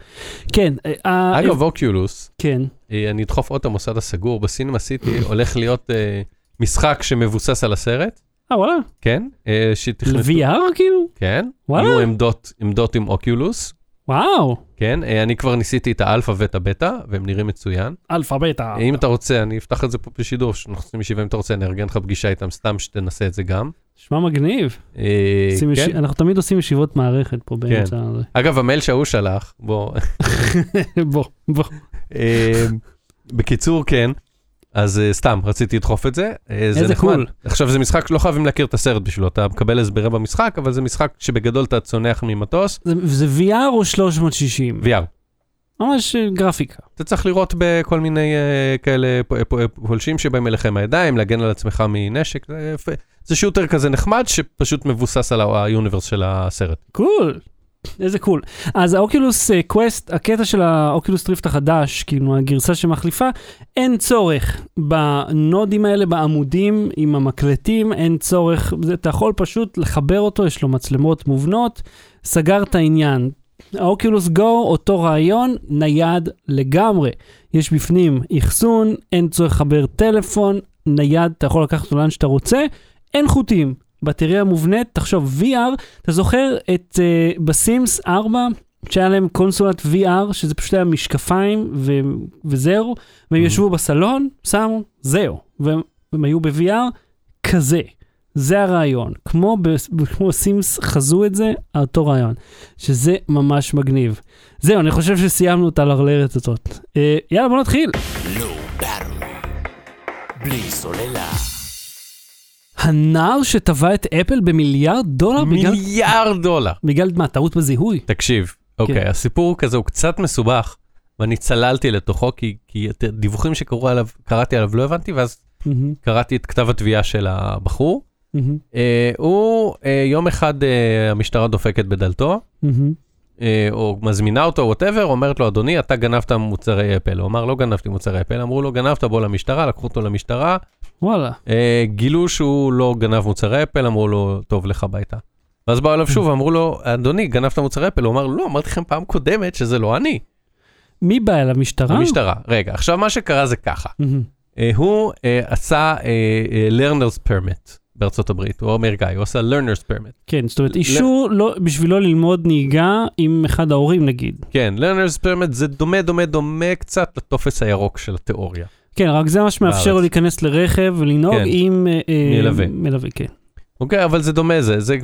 כן, אה, אגב, אוקיולוס, כן, אה, אני אדחוף עוד את המוסד הסגור, בסינמה סיטי הולך להיות אה, משחק שמבוסס על הסרט, אה וואלה, כן? אה, שתכנתו, ל-VR כאילו? כן? וואלה. יהיו עמדות, עמדות עם אוקיולוס, וואו, כן? אה, אני כבר ניסיתי את האלפא ואת הבטא, והם נראים מצוין. אלפא בטא. אם אתה רוצה, אני אפתח את זה פה בשידור, שאנחנו עושים ישיבה, אם אתה רוצה, אני אארגן לך פגישה איתם, סתם שתנסה את זה גם. נשמע מגניב. אה, עושים כן? ישי- אנחנו תמיד עושים ישיבות מערכת פה באמצע הזה. אגב, המייל שההוא שלח, בוא, [laughs] בוא, בוא. אה, בקיצור, כן. אז אה, סתם, רציתי לדחוף את זה. אה, זה איזה. cool. עכשיו, זה משחק שלא חייבים להכיר את הסרט בשבילו, אתה מקבל הסברי במשחק, אבל זה משחק שבגדול אתה צונח ממטוס, זה- זה VR או 360? VR. ממש אה, גרפיקה. אתה צריך לראות בכל מיני אה, כאלה פולשים שבאים אליך עם הידיים, להגן על עצמך מנשק. זה. זה shooter כזה נחמד, שפשוט מבוסס על ה universe של הסרט. cool. איזה cool. אז ה Oculus אה, Quest, הקטע של ה Oculus Rift החדש, כאילו הגרסה שמחליפה, אין צורך בנודים האלה, בעמודים עם המקלטים, אין צורך, אתה יכול פשוט לחבר אותו, יש לו מצלמות מובנות, סגר את העניין. ה Oculus Go, אותו רעיון, נייד לגמרי. יש בפנים אחסון, אין צורך לחבר טלפון, נייד, אתה יכול לקחת אותו לאן שאתה רוצה, אין חוטים. בטריה מובנית, תחשוב, VR, אתה זוכר את אה, ב Sims 4, שהיה להם קונסולת VR, שזה פשוט היה משקפיים ו- וזהו, והם Mhm. ישבו בסלון, שמו, זהו, והם, והם היו ב-VR, כזה. זה הרעיון. כמו, ב- כמו סימס חזו את זה, אותו רעיון. שזה ממש מגניב. זהו, אני חושב שסיימנו את הלרלרת הזאת. Uh, יאללה, בוא נתחיל. בלי סוללה. הנער שטבע את אפל במיליארד דולר בגלל, מיליארד דולר. בגלל מה, טעות בזיהוי? תקשיב, אוקיי, כן. הסיפור כזה, הוא קצת מסובך, ואני צללתי לתוכו, כי, כי את הדיווחים שקראו עליו, עליו, לא הבנתי, ואז מהמם, קראתי את כתב התביעה של הבחור. מהמם, אה, הוא, אה, יום אחד אה, המשטרה דופקת בדלתו, מהמם. אה, או מזמינה אותו, ווטאבר, אומרת לו, אדוני, אתה גנבת מוצרי אפל. הוא אמר, לא גנבתי מוצרי אפל. אמרו לו, גנבת, בוא למשטרה, לקחו אותו למשטרה, וואלה. אה, גילו שהוא לא גנב מוצרי אפל, אמרו לו, טוב, לך הביתה. ואז באו אליו שוב, אמרו לו, אדוני, גנבת מוצרי אפל? הוא אמר, לא, אמרתי לכם פעם קודמת שזה לא אני. מי בא אל המשטרה? המשטרה. רגע, עכשיו מה שקרה זה ככה. אה, הוא אה, עשה אה, אה, learner's permit בארצות הברית, הוא אמריקאי, הוא עשה learner's permit. כן, זאת אומרת, אישור לא- בשבילו ללמוד נהיגה עם אחד ההורים נגיד. כן, learner's permit זה דומה, דומה, דומה קצת לטופס הירוק של התיאוריה. כן, רק זה מה שמאפשר. לו להיכנס לרכב ולנהוג כן. עם... אה, אה, מלווה. מלווה, כן. אוקיי, אבל זה דומה זה, זה,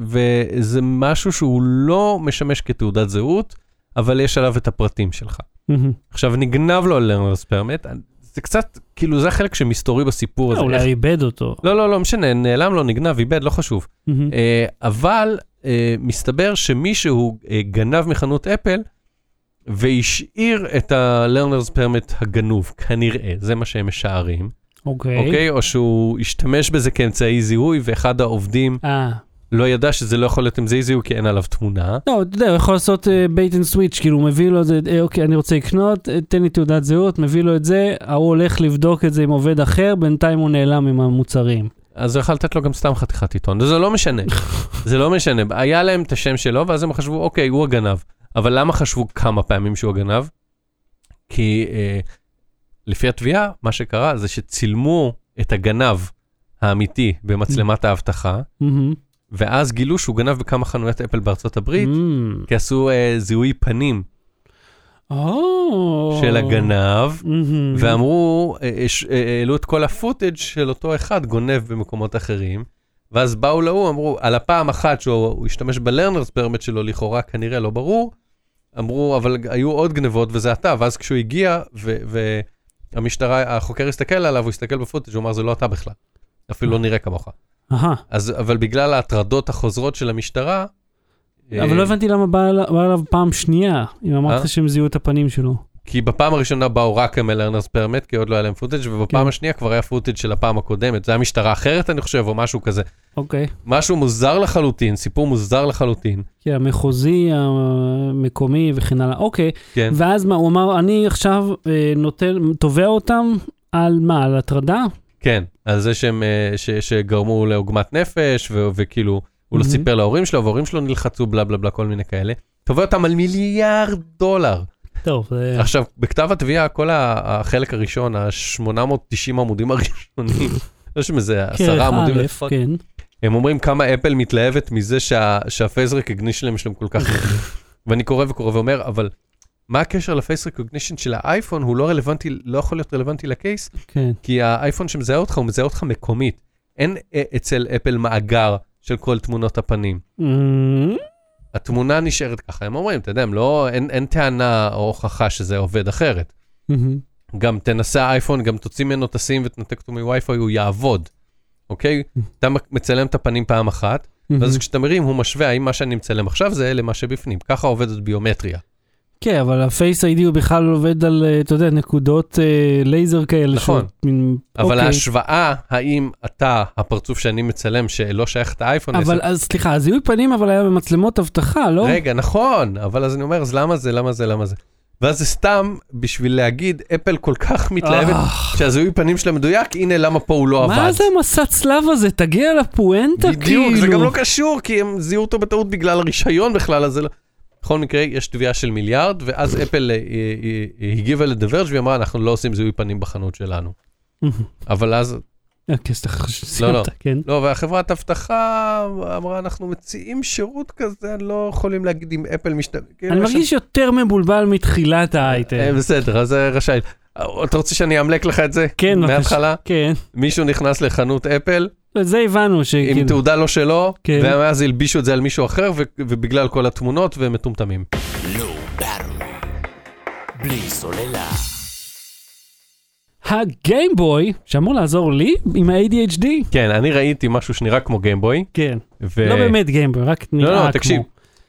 וזה משהו שהוא לא משמש כתעודת זהות, אבל יש עליו את הפרטים שלך. מהמם. עכשיו, נגנב לו learner's permit, זה קצת, כאילו, זה החלק שמסתורי בסיפור הזה. אולי איבד אותו. לא, לא, לא משנה, נעלם לו, נגנב, איבד, לא חשוב. אה, אבל אה, מסתבר שמישהו אה, גנב מחנות אפל והשאיר את ה-learner's permit הגנוב, כנראה, זה מה שהם משערים, אוקיי. אוקיי? או שהוא השתמש בזה כאמצעי זיהוי ואחד העובדים אה. לא ידע שזה לא יכול להיות אמצעי זיהוי כי אין עליו תמונה. לא, אתה יודע, הוא יכול לעשות bait and switch, כאילו הוא מביא לו את זה, אה, אוקיי, אני רוצה לקנות, אה, תן לי תעודת זהות, מביא לו את זה, ההוא הולך לבדוק את זה עם עובד אחר, בינתיים הוא נעלם עם המוצרים. אז הוא יכול לתת לו גם סתם חתיכת עיתון, זה לא משנה, [laughs] זה לא משנה. היה להם את השם שלו, ואז הם חשבו, אוקיי, הוא הגנב. אבל למה חשבו כמה פעמים שהוא הגנב? כי אה, לפי התביעה, מה שקרה זה שצילמו את הגנב האמיתי במצלמת האבטחה. ואז גילו שהוא גנב בכמה חנויות אפל בארצות הברית. כי עשו אה, זיהוי פנים או. של הגנב, מהמם. ואמרו, אה, אה, אה, העלו את כל הפוטאג' של אותו אחד גונב במקומות אחרים, ואז באו להוא, אמרו, על הפעם אחת שהוא הוא השתמש בלרנרס פרמט שלו, לכאורה כנראה לא ברור, אמרו, אבל היו עוד גנבות וזה אתה, ואז כשהוא הגיע, והמשטרה, החוקר הסתכל עליו, הוא הסתכל ב footage, הוא אמר, זה לא אתה בכלל, אפילו לא נראה כמוך. אהה. אז, אבל בגלל ההטרדות החוזרות של המשטרה, אבל אה, לא הבנתי למה בא אליו- פעם שנייה, אם אה? אמרת שהם זיהו את הפנים שלו. כי בפעם הראשונה באו רק עם ה learner's permit, כי עוד לא היה להם footage, ובפעם כן. השנייה כבר היה footage של הפעם הקודמת. זה היה משטרה אחרת, אני חושב, או משהו כזה. אוקיי. משהו מוזר לחלוטין, סיפור מוזר לחלוטין. כן, המחוזי, המקומי וכן הלאה. אוקיי. כן. ואז מה, הוא אמר, אני עכשיו אה, נותן, תובע אותם על מה, על הטרדה? כן, על זה שהם, אה, ש, שגרמו לעוגמת נפש, ו, וכאילו, הוא לא. סיפר להורים שלו, וההורים שלו נלחצו, בלה בלה בלה, כל מיני כאלה. תובע אותם על מיליארד דולר. טוב, זה... עכשיו, בכתב התביעה, כל החלק הראשון, ה-890 עמודים [laughs] הראשונים, יש איזה עשרה כרך עמודים לפחות, כן. הם אומרים כמה אפל מתלהבת מזה שה, שהפייס רקגנישן שלהם כל כך. [laughs] ואני קורא וקורא ואומר, אבל מה הקשר לפייס רקגנישן של האייפון? הוא לא רלוונטי, לא יכול להיות רלוונטי לקייס, כן. כי האייפון שמזהה אותך, הוא מזהה אותך מקומית. אין אה, אצל אפל מאגר של כל תמונות הפנים. התמונה נשארת ככה, הם אומרים, אתה יודע, הם לא, אין, אין טענה או הוכחה שזה עובד אחרת. מהמם. גם תנסה האייפון, גם תוציא ממנו את הסים ותנתק אותו מווי-פיי, הוא יעבוד, אוקיי? אתה מצלם את הפנים פעם אחת, ואז מהמם. כשאתה מרים, הוא משווה האם מה שאני מצלם עכשיו זה למה שבפנים. ככה עובדת ביומטריה. כן, אבל ה Face ID הוא בכלל עובד על, אה, אתה יודע, נקודות אה, לייזר כאלה. נכון. מין- אבל אוקיי. ההשוואה, האם אתה, הפרצוף שאני מצלם, שלא שייך את האייפון, אבל אז סליחה, זיהוי פנים אבל היה במצלמות אבטחה, לא? רגע, נכון, אבל אז אני אומר, אז למה זה, למה זה, למה זה? ואז זה סתם בשביל להגיד, אפל כל כך מתלהבת אה, שהזיהוי פנים שלה מדויק, הנה למה פה הוא לא עבד. מה זה המסע צלב הזה? תגיע לפואנטה כאילו. בדיוק, זה גם לא קשור, כי הם זיהו אותו בטעות בגלל הרישיון בכלל, אז זה לא... בכל מקרה, יש תביעה של מיליארד, ואז אפל אה, אה, אה, הגיבה לדברג' והיא אמרה, אנחנו לא עושים זיהוי פנים בחנות שלנו. [laughs] אבל אז, סליחה, לא, לא. כן. לא, והחברת אבטחה אמרה, אנחנו מציעים שירות כזה, לא יכולים להגיד אם אפל משתמש. אני מרגיש יותר מבולבל מתחילת האייטם. בסדר, אז רשאי. אתה רוצה שאני אמלק לך את זה? כן, בבקשה. מההתחלה? כן, מישהו נכנס לחנות אפל, זה הבנו עם שכאילו, תעודה לא שלו, כן. ואז הלבישו את זה על מישהו אחר, ו- ובגלל כל התמונות, והם מטומטמים. בלי סוללה. הגיימבוי, שאמור לעזור לי עם ה-ADHD, כן, אני ראיתי משהו שנראה כמו גיימבוי. כן, ו... לא באמת גיימבוי, רק לא, נראה לא, כמו. תקשיב.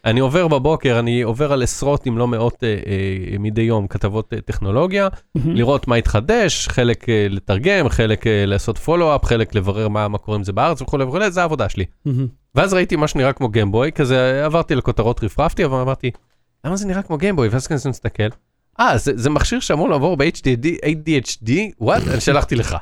אני עובר בבוקר, אני עובר על עשרות אם לא מאות אה, אה, מדי יום כתבות אה, טכנולוגיה, לראות מה התחדש, חלק אה, לתרגם, חלק אה, לעשות פולו-אפ, חלק לברר מה, מה קורה עם זה בארץ וכולי וכולי, זה העבודה שלי. ואז ראיתי מה שנראה כמו גיימבוי, כזה עברתי לכותרות רפרפתי, אבל אמרתי, למה זה נראה כמו גיימבוי? ואז כזה מסתכל, אה, זה, זה מכשיר שאמור לעבור ב-ADHD? וואט? אני שלחתי לך,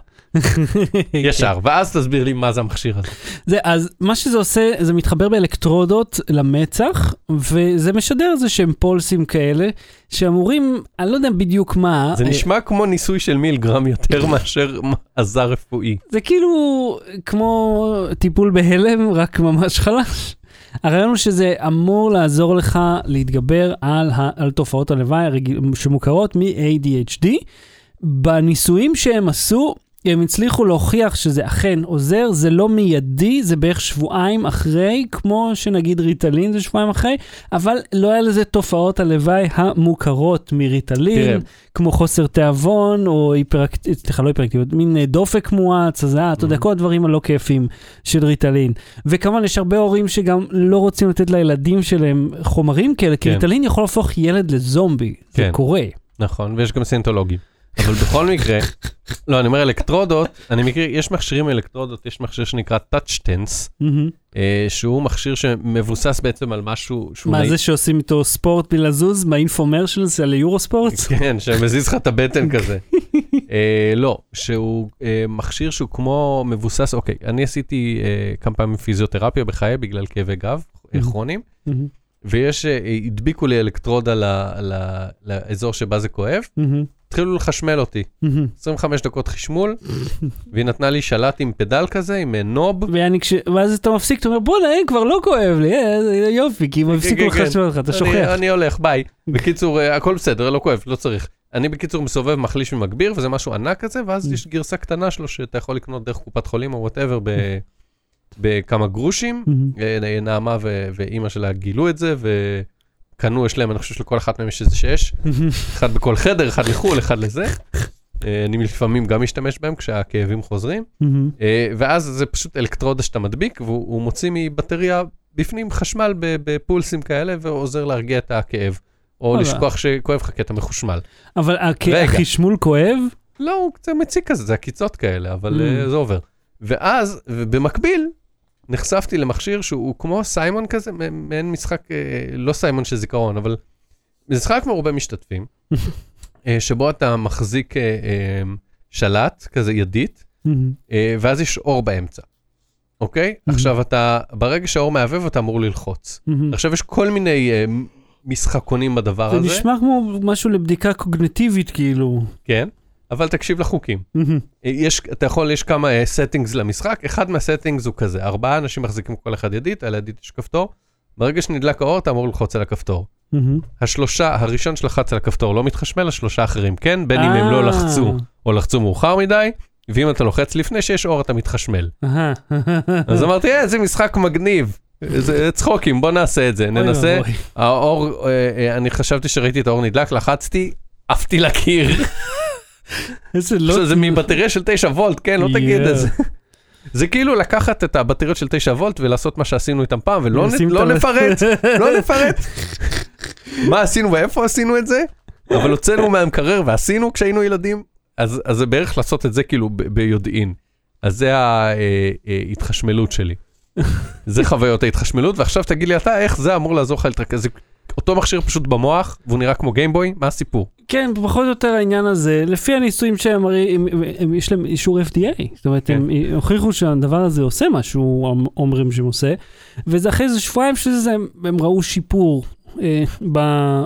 ישר, ואז תסביר לי מה זה המכשיר הזה. זה, אז מה שזה עושה, זה מתחבר באלקטרודות למצח, וזה משדר איזה שהם פולסים כאלה, שאמורים, אני לא יודע בדיוק מה. זה אה, נשמע כמו ניסוי של מילגרם יותר [laughs] מאשר עזר רפואי. זה כאילו כמו טיפול בהלם, רק ממש חלש. הרעיון הוא שזה אמור לעזור לך להתגבר על, ה, על תופעות הלוואי שמוכרות מ-ADHD. בניסויים שהם עשו, הם הצליחו להוכיח שזה אכן עוזר, זה לא מיידי, זה בערך שבועיים אחרי, כמו שנגיד ריטלין זה שבועיים אחרי, אבל לא היה לזה תופעות הלוואי המוכרות מריטלין, תראה. כמו חוסר תיאבון, או היפראקטיביות, סליחה, לא היפראקטיביות, מין אה, דופק מואץ, הזעה, אתה יודע, כל הדברים הלא כיפים של ריטלין. וכמובן, יש הרבה הורים שגם לא רוצים לתת לילדים שלהם חומרים כאלה, כי כן. ריטלין יכול להפוך ילד לזומבי, זה כן. קורה. נכון, ויש גם סינטולוגים. אבל בכל מקרה, לא, אני אומר אלקטרודות, אני מכיר, יש מכשירים אלקטרודות, יש מכשיר שנקרא Touch Tense, מהמם. אה, שהוא מכשיר שמבוסס בעצם על משהו שהוא... מה זה שעושים איתו ספורט בלי לזוז? מהאינפומרשלס על יורו ספורט? [laughs] כן, שמזיז לך את הבטן [laughs] כזה. אה, לא, שהוא אה, מכשיר שהוא כמו מבוסס, אוקיי, אני עשיתי כמה פעמים פיזיותרפיה בחיי בגלל כאבי גב. כרוניים, ויש, הדביקו לי אלקטרודה לאזור שבה זה כואב, התחילו לחשמל אותי. 25 דקות חשמול, והיא נתנה לי שלט עם פדל כזה, עם אה, נוב. כש... ואז אתה מפסיק, אתה אומר, בוא'נה, אין, כבר לא כואב לי, אה, זה יופי, כי הם הפסיקו כן, כן. לחשמל אותך, אתה אני- שוכח. אני הולך, ביי. בקיצור, אה, הכל בסדר, לא כואב, לא צריך. אני בקיצור מסובב, מחליש ומגביר, וזה משהו ענק כזה, ואז. יש גרסה קטנה שלו שאתה יכול לקנות דרך קופת חולים או whatever בכמה גרושים. אה, נעמה ו- ואימא שלה גילו את זה, וקנו, יש להם, אני חושב שלכל אחת מהם יש איזה שש, [laughs] אחד בכל חדר, אחד לחו"ל, אחד לזה. אה, אני לפעמים גם משתמש בהם כשהכאבים חוזרים. אה, ואז זה פשוט אלקטרודה שאתה מדביק, והוא הוא מוציא מבטריה בפנים חשמל בפולסים כאלה, ועוזר להרגיע את הכאב. או. לשכוח שכואב לך כי אתה מחושמל. אבל. החשמול כואב? לא, הוא קצת מציק כזה, זה עקיצות כאלה, אבל. אה, זה עובר. ואז, במקביל, נחשפתי למכשיר שהוא כמו סיימון כזה, מעין משחק, אה, לא סיימון של זיכרון, אבל משחק מרובה משתתפים, [laughs] אה, שבו אתה מחזיק אה, שלט, כזה ידית, ואז יש אור באמצע, אוקיי? Mhm. עכשיו אתה, ברגע שהאור מהבהב אתה אמור ללחוץ. מהמם. עכשיו יש כל מיני אה, משחקונים בדבר זה הזה, נשמע כמו משהו לבדיקה קוגניטיבית, כאילו. כן, אבל תקשיב לחוקים. אה, יש, אתה יכול, יש כמה settings למשחק, אחד מה settings הוא כזה, ארבעה אנשים מחזיקים כל אחד ידית, על הידית יש כפתור, ברגע שנדלק האור אתה אמור ללחוץ על הכפתור. השלושה, הראשון שלחץ על הכפתור לא מתחשמל, השלושה האחרים כן, בין אם הם לא אה. לחצו או לחצו מאוחר מדי, ואם אתה לוחץ לפני שיש אור אתה מתחשמל. אז אמרתי, אה, איזה משחק מגניב. זה צחוקים, בוא נעשה את זה, ננסה. האור, אה, אה, אני חשבתי שראיתי את האור נדלק, לחצתי, עפתי לקיר. איזה לא... זה מבטריה של 9 וולט, כן, לא תגיד את זה. זה כאילו לקחת את הבטריות של 9 וולט ולעשות מה שעשינו איתם פעם, ולא לא נפרט, לא [laughs] נפרט. מה עשינו ואיפה עשינו את זה, אבל הוצאנו מהמקרר ועשינו כשהיינו ילדים, אז אז זה בערך לעשות את זה כאילו ביודעין. אז זה ההתחשמלות שלי. זה חוויות ההתחשמלות, ועכשיו תגיד לי אתה, איך זה אמור לעזור לך להתרכז? אותו מכשיר פשוט במוח, והוא נראה כמו גיימבוי, מה הסיפור? כן, פחות או יותר העניין הזה, לפי הניסויים שהם, הרי הם, הם, הם, יש להם אישור FDA, זאת אומרת, כן. הם הוכיחו שהדבר הזה עושה משהו, הם אומרים שהם עושה, וזה אחרי איזה שבועיים שזה, הם, הם ראו שיפור אה, ב,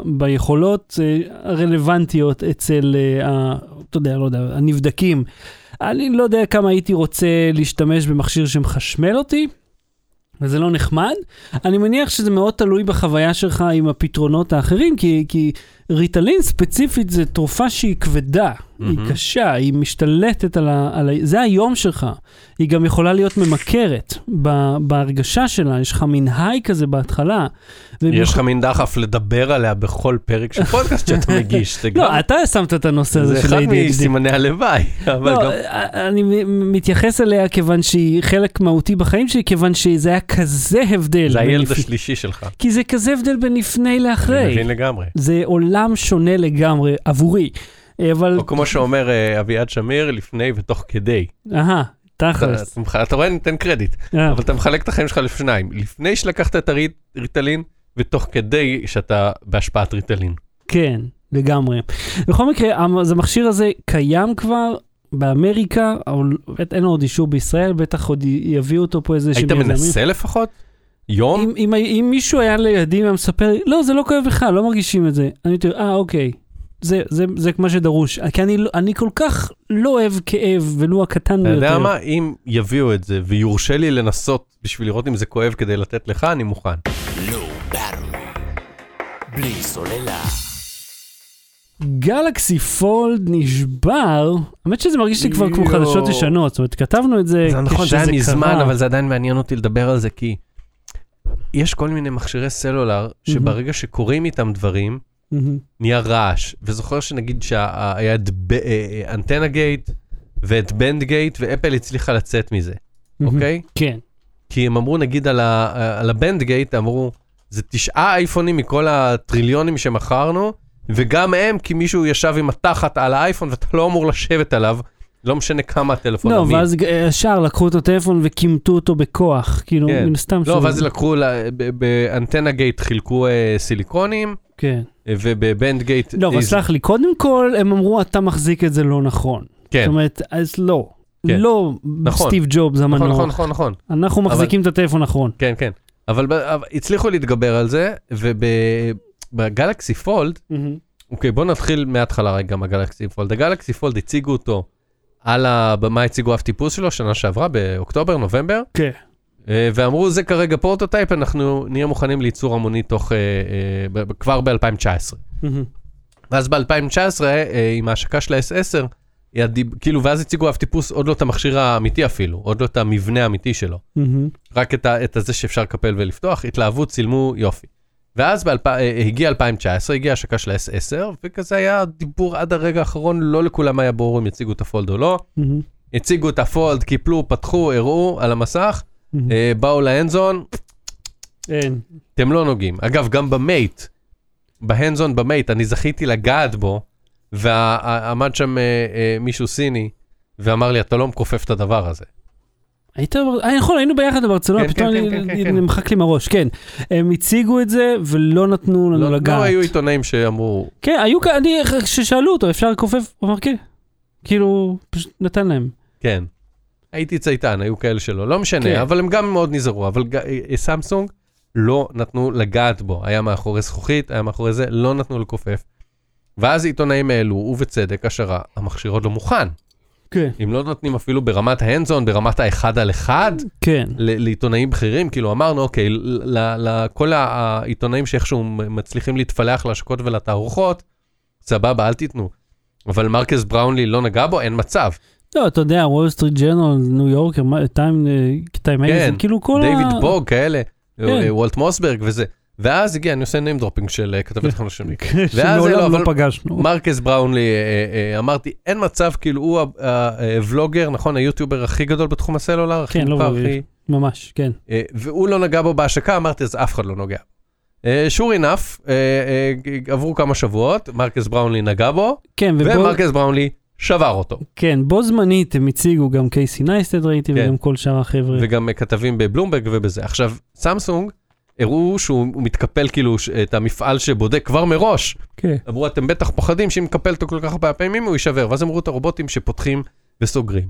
ביכולות אה, הרלוונטיות אצל, אה, אתה יודע, לא יודע, הנבדקים. אני לא יודע כמה הייתי רוצה להשתמש במכשיר שמחשמל אותי. וזה לא נחמד. אני מניח שזה מאוד תלוי בחוויה שלך עם הפתרונות האחרים, כי, כי ריטלין ספציפית זה תרופה שהיא כבדה, היא מהמם. קשה, היא משתלטת על ה... על ה... זה היום שלך. היא גם יכולה להיות ממכרת ב... בהרגשה שלה, יש לך מין היי כזה בהתחלה. יש לך מין דחף לדבר עליה בכל פרק של פודקאסט שאתה [laughs] מגיש. זה גם- לא, אתה שמת את הנושא הזה זה של אחד ADHD. מסימני הלוואי. [laughs] לא, גם... אני מ- מתייחס אליה כיוון שהיא חלק מהותי בחיים שלי, כיוון שזה היה כזה הבדל. זה הילד לפ- השלישי שלך. כי זה כזה הבדל בין לפני אני לאחרי. מבין לגמרי. זה עולם שונה לגמרי עבורי. אבל, או כמו שאומר אה, אביעד שמיר, לפני ותוך כדי. אהה, תכלס. אתה רואה, ניתן קרדיט. אה, אבל אתה מחלק את החיים שלך לשניים. לפני שלקחת את הריטלין, ותוך כדי שאתה בהשפעת ריטלין. כן, לגמרי. בכל מקרה, המכשיר הזה קיים כבר באמריקה, אין לו עוד אישור בישראל, בטח עוד יביאו אותו פה איזה שהם היית מנסה לפחות? יום? אם, אם, אם מישהו היה לידי והיה מספר לי, לא, זה לא כואב בכלל, לא מרגישים את זה. אני הייתי, אה, אוקיי. זה, זה, זה מה שדרוש. כי אני, לא- אני כל כך לא אוהב כאב, ולו הקטן אתה ביותר. יודע מה? אם יביאו את זה ויורשה לי לנסות בשביל לראות אם זה כואב כדי לתת לך, אני מוכן. Battery. בלי סוללה. גלקסי פולד נשבר, האמת שזה מרגיש לי כבר כמו. חדשות ישנות, זאת אומרת, כתבנו את זה זה נכון, זה היה כשזה מזמן, קרה. אבל זה עדיין מעניין אותי לדבר על זה, כי יש כל מיני מכשירי סלולר, שברגע שקורים איתם דברים. נהיה רעש. וזוכר שנגיד שהיה את אה, אה, antenna gate ואת bend gate, ואפל הצליחה לצאת מזה. אוקיי? כן. כי הם אמרו, נגיד על הבנד גייט, אמרו, זה תשעה אייפונים מכל הטריליונים שמכרנו, וגם הם, כי מישהו ישב עם התחת על האייפון ואתה לא אמור לשבת עליו, לא משנה כמה הטלפון לא. ואז ישר לקחו את הטלפון וכימתו אותו בכוח, כאילו, כן. מן הסתם. לא, ואז לקחו, באנטנה גייט חילקו אה, סיליקונים, כן. אה, ובבנד גייט... לא, אבל סלח לי, קודם כל הם אמרו, אתה מחזיק את זה לא נכון. כן, זאת אומרת, אז לא. כן. לא נכון. סטיב ג'ובס נכון, נכון, המנוח. נכון, נכון. אנחנו מחזיקים את הטלפון נכון. כן, כן. אבל, אבל הצליחו להתגבר על זה, ובגלקסי פולד, אוקיי, בוא נתחיל מההתחלה רגע מהגלקסי פולד. הגלקסי פולד הציגו אותו על הבמה, הציגו אף טיפוס שלו שנה שעברה, באוקטובר, נובמבר, כן. אה, ואמרו, זה כרגע prototype, אנחנו נהיה מוכנים לייצור המוני תוך, אה, אה, כבר ב-2019. ואז ב-2019, אה, עם ההשקה של ה-S10, היה דיב- כאילו, ואז הציגו אף טיפוס, עוד לא את המכשיר האמיתי אפילו, עוד לא את המבנה האמיתי שלו. רק את, ה, את הזה שאפשר לקפל ולפתוח, התלהבו, צילמו, יופי. ואז באלפ... אה, הגיע 2019, הגיעה השקה של ה-S10, וכזה היה דיבור עד הרגע האחרון, לא לכולם היה ברור אם יציגו את הפולד או לא. הציגו את הפולד, קיפלו, פתחו, הראו על המסך, אה, באו להנדזון, אין. אתם לא נוגעים. אגב, גם במייט, בהנדזון במייט, אני זכיתי לגעת בו, ועמד שם אה, אה, מישהו סיני, ואמר לי, אתה לא מכופף את הדבר הזה. היית, אה, נכון, היינו ביחד בברצלונה, כן, פתאום כן, כן. נמחק לי מהראש, כן. הם הציגו את זה ולא נתנו לנו לא, לא לגעת. היו עיתונאים שאמרו, כן, היו כאלה, אני, כששאלו אותו, אפשר לכופף? הוא אמר כן. כאילו, פשוט נתן להם. כן. הייתי צייתן, היו כאלה שלא, לא משנה. אבל הם גם מאוד נזהרו, אבל אה, סמסונג לא נתנו לגעת בו, היה מאחורי זכוכית, היה מאחורי זה, לא נתנו לכופף. ואז עיתונאים העלו, ובצדק, השערה, המכשיר עוד לא מוכן. כן. אם לא נותנים אפילו ברמת ההנדזון, ברמת האחד על אחד, כן. לעיתונאים בכירים, כאילו אמרנו, אוקיי, לכל העיתונאים שאיכשהו מצליחים להתפלח להשקות ולתערוכות, סבבה, אל תיתנו. אבל מרקס בראונלי לא נגע בו, אין מצב. לא, אתה יודע, וול סטריט ג'רנל, ניו יורקר, טיים, טיים מגזין, כאילו כל ה... דיוויד פוג, כאלה, כן. אה, וולט מוסברג וזה. ואז הגיע, אני עושה name dropping של אה. [laughs] ואז זה לא, שמעולם לא אבל- פגשנו. מרקס בראונלי, אה, אה, אמרתי, אין מצב, כאילו הוא ה vlogger, נכון, ה YouTuber הכי גדול בתחום הסלולר, הכי כן, לא, מוכר, הכי... ממש, כן. והוא לא נגע בו בהשקה, אמרתי, אז אף אחד לא נוגע. sure enough, אה, עברו כמה שבועות, מרקס בראונלי נגע בו, כן, ובו... ומרקס בראונלי שבר אותו. כן, בו זמנית הם הציגו גם קייסי נייסטט ראיתי, כן. וגם כל שאר החבר'ה. וגם כתבים בבלומברג ובזה. עכשיו, סמסונג, הראו שהוא הוא מתקפל כאילו את המפעל שבודק כבר מראש. כן. אמרו, אתם בטח פוחדים שאם נקפל אותו כל כך הרבה פעמים הוא יישבר, ואז אמרו את הרובוטים שפותחים וסוגרים.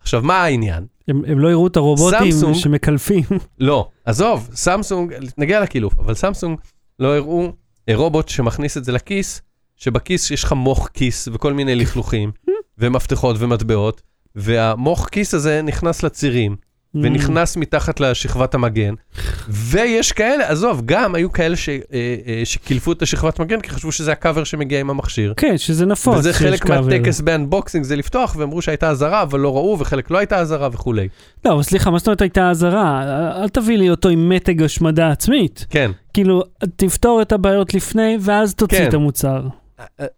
עכשיו, מה העניין? הם הם לא הראו את הרובוטים סמסונג- שמקלפים. [laughs] לא, עזוב, סמסונג, נגיע לקילוף, אבל סמסונג לא הראו אה, רובוט שמכניס את זה לכיס, שבכיס יש לך מוך כיס וכל מיני לכלוכים, [laughs] ומפתחות ומטבעות, והמוך כיס הזה נכנס לצירים, ונכנס מתחת לשכבת המגן, ויש כאלה, עזוב, גם היו כאלה ש, אה, אה, שקילפו את השכבת מגן, כי חשבו שזה הקאבר שמגיע עם המכשיר. כן, שזה נפוץ. וזה חלק. מהטקס ב unboxing, זה לפתוח, ואמרו שהייתה אזהרה, אבל לא ראו, וחלק לא הייתה אזהרה וכולי. לא, אבל סליחה, מה זאת אומרת הייתה אזהרה? אל תביא לי אותו עם מתג השמדה עצמית. כן. כאילו, תפתור את הבעיות לפני, ואז תוציא כן. את המוצר.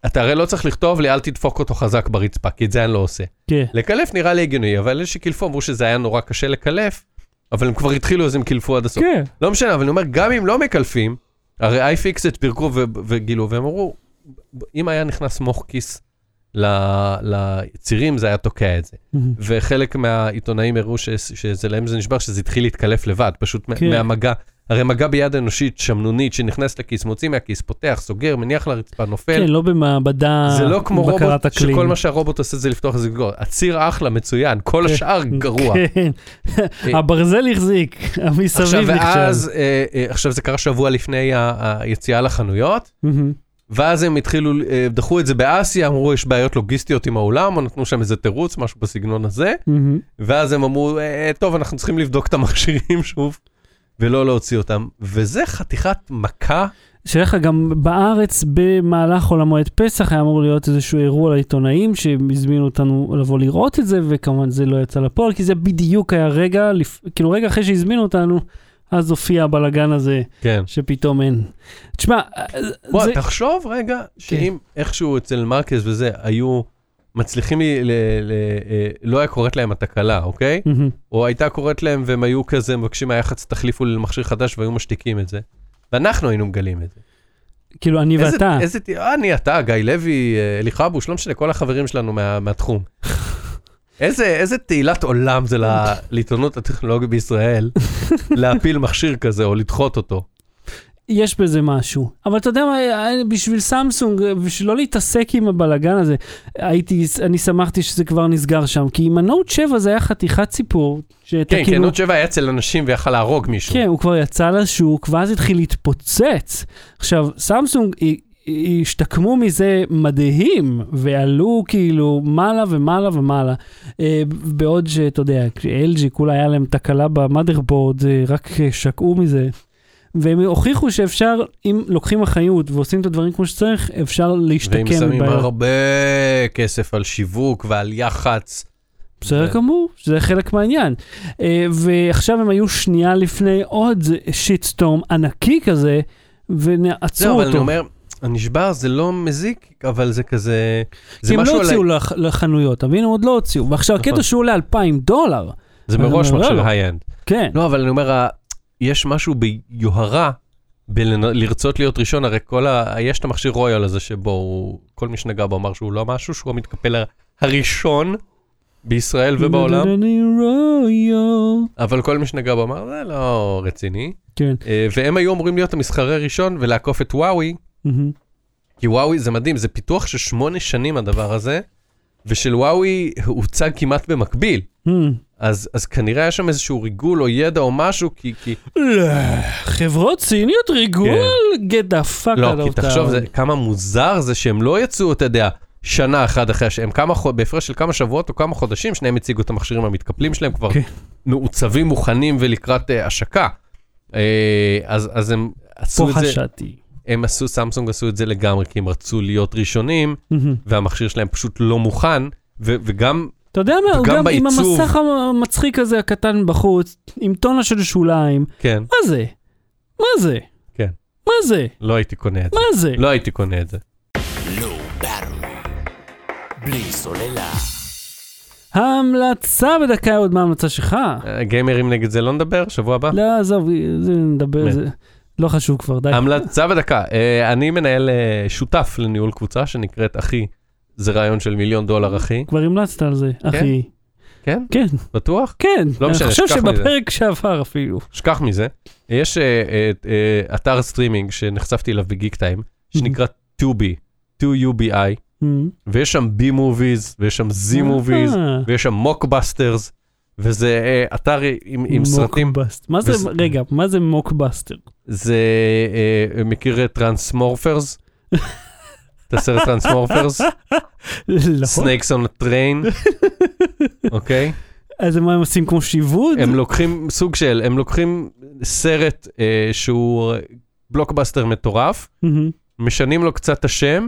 אתה הרי לא צריך לכתוב לי, אל תדפוק אותו חזק ברצפה, כי את זה אני לא עושה. כן. לקלף נראה לי הגיוני, אבל אלה שקילפו אמרו שזה היה נורא קשה לקלף, אבל הם כבר התחילו אז הם קילפו עד הסוף. כן. לא משנה, אבל אני אומר, גם אם לא מקלפים, הרי iFixit פירקו וגילו, והם אמרו, אם היה נכנס מוח כיס לצירים, זה היה תוקע את זה. וחלק מהעיתונאים הראו ש- שזה להם זה נשבר, שזה התחיל להתקלף לבד, פשוט. כן. מהמגע. הרי מגע ביד אנושית שמנונית שנכנס לכיס, מוציא מהכיס, פותח, סוגר, מניח לרצפה, נופל. כן, לא במעבדה זה לא כמו בקרת רובוט, אקלים. שכל מה שהרובוט עושה זה לפתוח ולסגור. הציר אחלה, מצוין, כל כן. השאר גרוע. כן. הברזל החזיק, המסביב עכשיו, נכשל. ואז, אה, אה, עכשיו זה קרה שבוע לפני היציאה לחנויות. ואז הם התחילו, אה, דחו את זה באסיה, אמרו יש בעיות לוגיסטיות עם האולם, או נתנו שם איזה תירוץ, משהו בסגנון הזה, מהמם. ואז הם אמרו, "אה, טוב, אנחנו צריכים לבדוק את המכשירים [laughs] שוב, ולא להוציא אותם. וזה חתיכת מכה, שאלה לך, גם בארץ במהלך חול המועד פסח היה אמור להיות איזשהו אירוע לעיתונאים שהזמינו אותנו לבוא לראות את זה, וכמובן זה לא יצא לפועל, כי זה בדיוק היה רגע, לפ... כאילו רגע אחרי שהזמינו אותנו, אז הופיע הבלגן הזה, כן. שפתאום אין. תשמע, בוא, זה... תחשוב רגע, שאם איכשהו אצל מרקס וזה, היו מצליחים, ל- ל- ל- אה, לא היה קורית להם התקלה, אוקיי? או הייתה קורית להם והם היו כזה מבקשים מהיח"צ תחליפו לי למכשיר חדש והיו משתיקים את זה. ואנחנו היינו מגלים את זה. כאילו, אני איזה- ואתה. איזה, ת- אני, אתה, גיא לוי, אה, אלי חבוש, לא משנה, כל החברים שלנו מה, מהתחום. [laughs] איזה, איזה תהילת עולם זה לעיתונות הטכנולוגית בישראל, [laughs] להפיל מכשיר כזה או לדחות אותו. יש בזה משהו. אבל אתה יודע מה, בשביל סמסונג, בשביל לא להתעסק עם הבלגן הזה, הייתי, אני שמחתי שזה כבר נסגר שם, כי עם הנוט 7 זה היה חתיכת סיפור, שאתה כן, כי כאילו... נוט 7 היה אצל אנשים ויכל להרוג מישהו. כן, הוא כבר יצא לשוק, ואז התחיל להתפוצץ. עכשיו, סמסונג השתקמו מזה מדהים, ועלו כאילו מעלה ומעלה ומעלה. אה, בעוד שאתה יודע, LG כולה היה להם תקלה במאדרבורד, אה, רק אה, שקעו מזה. והם הוכיחו שאפשר, אם לוקחים אחריות ועושים את הדברים כמו שצריך, אפשר להשתקם והם שמים. הרבה כסף על שיווק ועל יח"צ. בסדר זה- גמור, שזה חלק מהעניין. אה, ועכשיו הם היו שנייה לפני עוד שיטסטורם ענקי כזה, ועצרו זהו, אבל אני אותו. אומר, הנשבר זה לא מזיק, אבל זה כזה... זה כי הם לא הוציאו לח- לחנויות, אתה מבין? הם עוד לא הוציאו. ועכשיו הקטע נכון. שהוא עולה 2,000 דולר. זה מראש לו. High-end. כן. לא, אבל אני אומר, יש משהו ביוהרה בלרצות להיות ראשון, הרי כל ה... יש את המכשיר רויול הזה שבו הוא, כל מי שנגע בו אמר שהוא לא משהו, שהוא המתקפל הראשון בישראל ובעולם. אבל כל מי שנגע בו אמר, זה לא רציני. כן. אה, והם היו אמורים להיות המסחרי ראשון ולעקוף את וואווי. כי וואוי זה מדהים, זה פיתוח של שמונה שנים הדבר הזה, ושל וואוי הוצג כמעט במקביל. אז, אז כנראה היה שם איזשהו ריגול או ידע או משהו, כי, כי לא, חברות סיניות ריגול? get the fuck כן. לא, out כי of תחשוב town. זה, כמה מוזר זה שהם לא יצאו, אתה יודע, שנה אחת אחרי השם, כמה. בהפרש של כמה שבועות או כמה חודשים, שניהם הציגו את המכשירים המתקפלים שלהם כבר כן. מעוצבים, מוכנים ולקראת uh, השקה. Uh, אז, אז הם עשו פה את זה, חשדתי. הם עשו, סמסונג עשו את זה לגמרי, כי הם רצו להיות ראשונים, מהמם. והמכשיר שלהם פשוט לא מוכן, ו- וגם, אתה יודע מה, הוא גם עם בעיצוב. המסך המצחיק הזה הקטן בחוץ, עם טונה של שוליים, כן, מה זה? מה זה? כן. מה זה? לא הייתי קונה את זה. מה זה? לא הייתי קונה את זה. בארווי. בלי סוללה. ההמלצה בדקה עוד מה ההמלצה שלך? אה, גיימרים נגד זה לא נדבר, שבוע הבא? לא, עזוב, זה נדבר. זה לא חשוב כבר, די. המלצה בדקה, אה, אני מנהל אה, שותף לניהול קבוצה שנקראת אחי, זה רעיון של מיליון דולר אחי, כבר המלצת על זה, אחי. כן? כן, בטוח? כן. לא משנה, אני חושב שכח מזה. שבפרק שעבר אפילו. שכח מזה. יש אה, אה, אה, אתר סטרימינג שנחשפתי אליו בגיק טיים, שנקרא Tubi, TUBI, אמ, ויש שם B movies, ויש שם Z movies, ויש שם mockbusters, וזה אתר עם, עם סרטים. מה זה, וס- רגע, מה זה mockbuster? זה, מכיר Transmorphers? [laughs] את הסרט Transmorphers? לא. Snakes on a Train, אוקיי? אז מה הם עושים כמו שיבוד? הם לוקחים סוג של, הם לוקחים סרט אה, שהוא בלוקבאסטר מטורף, מהמם. משנים לו קצת את השם,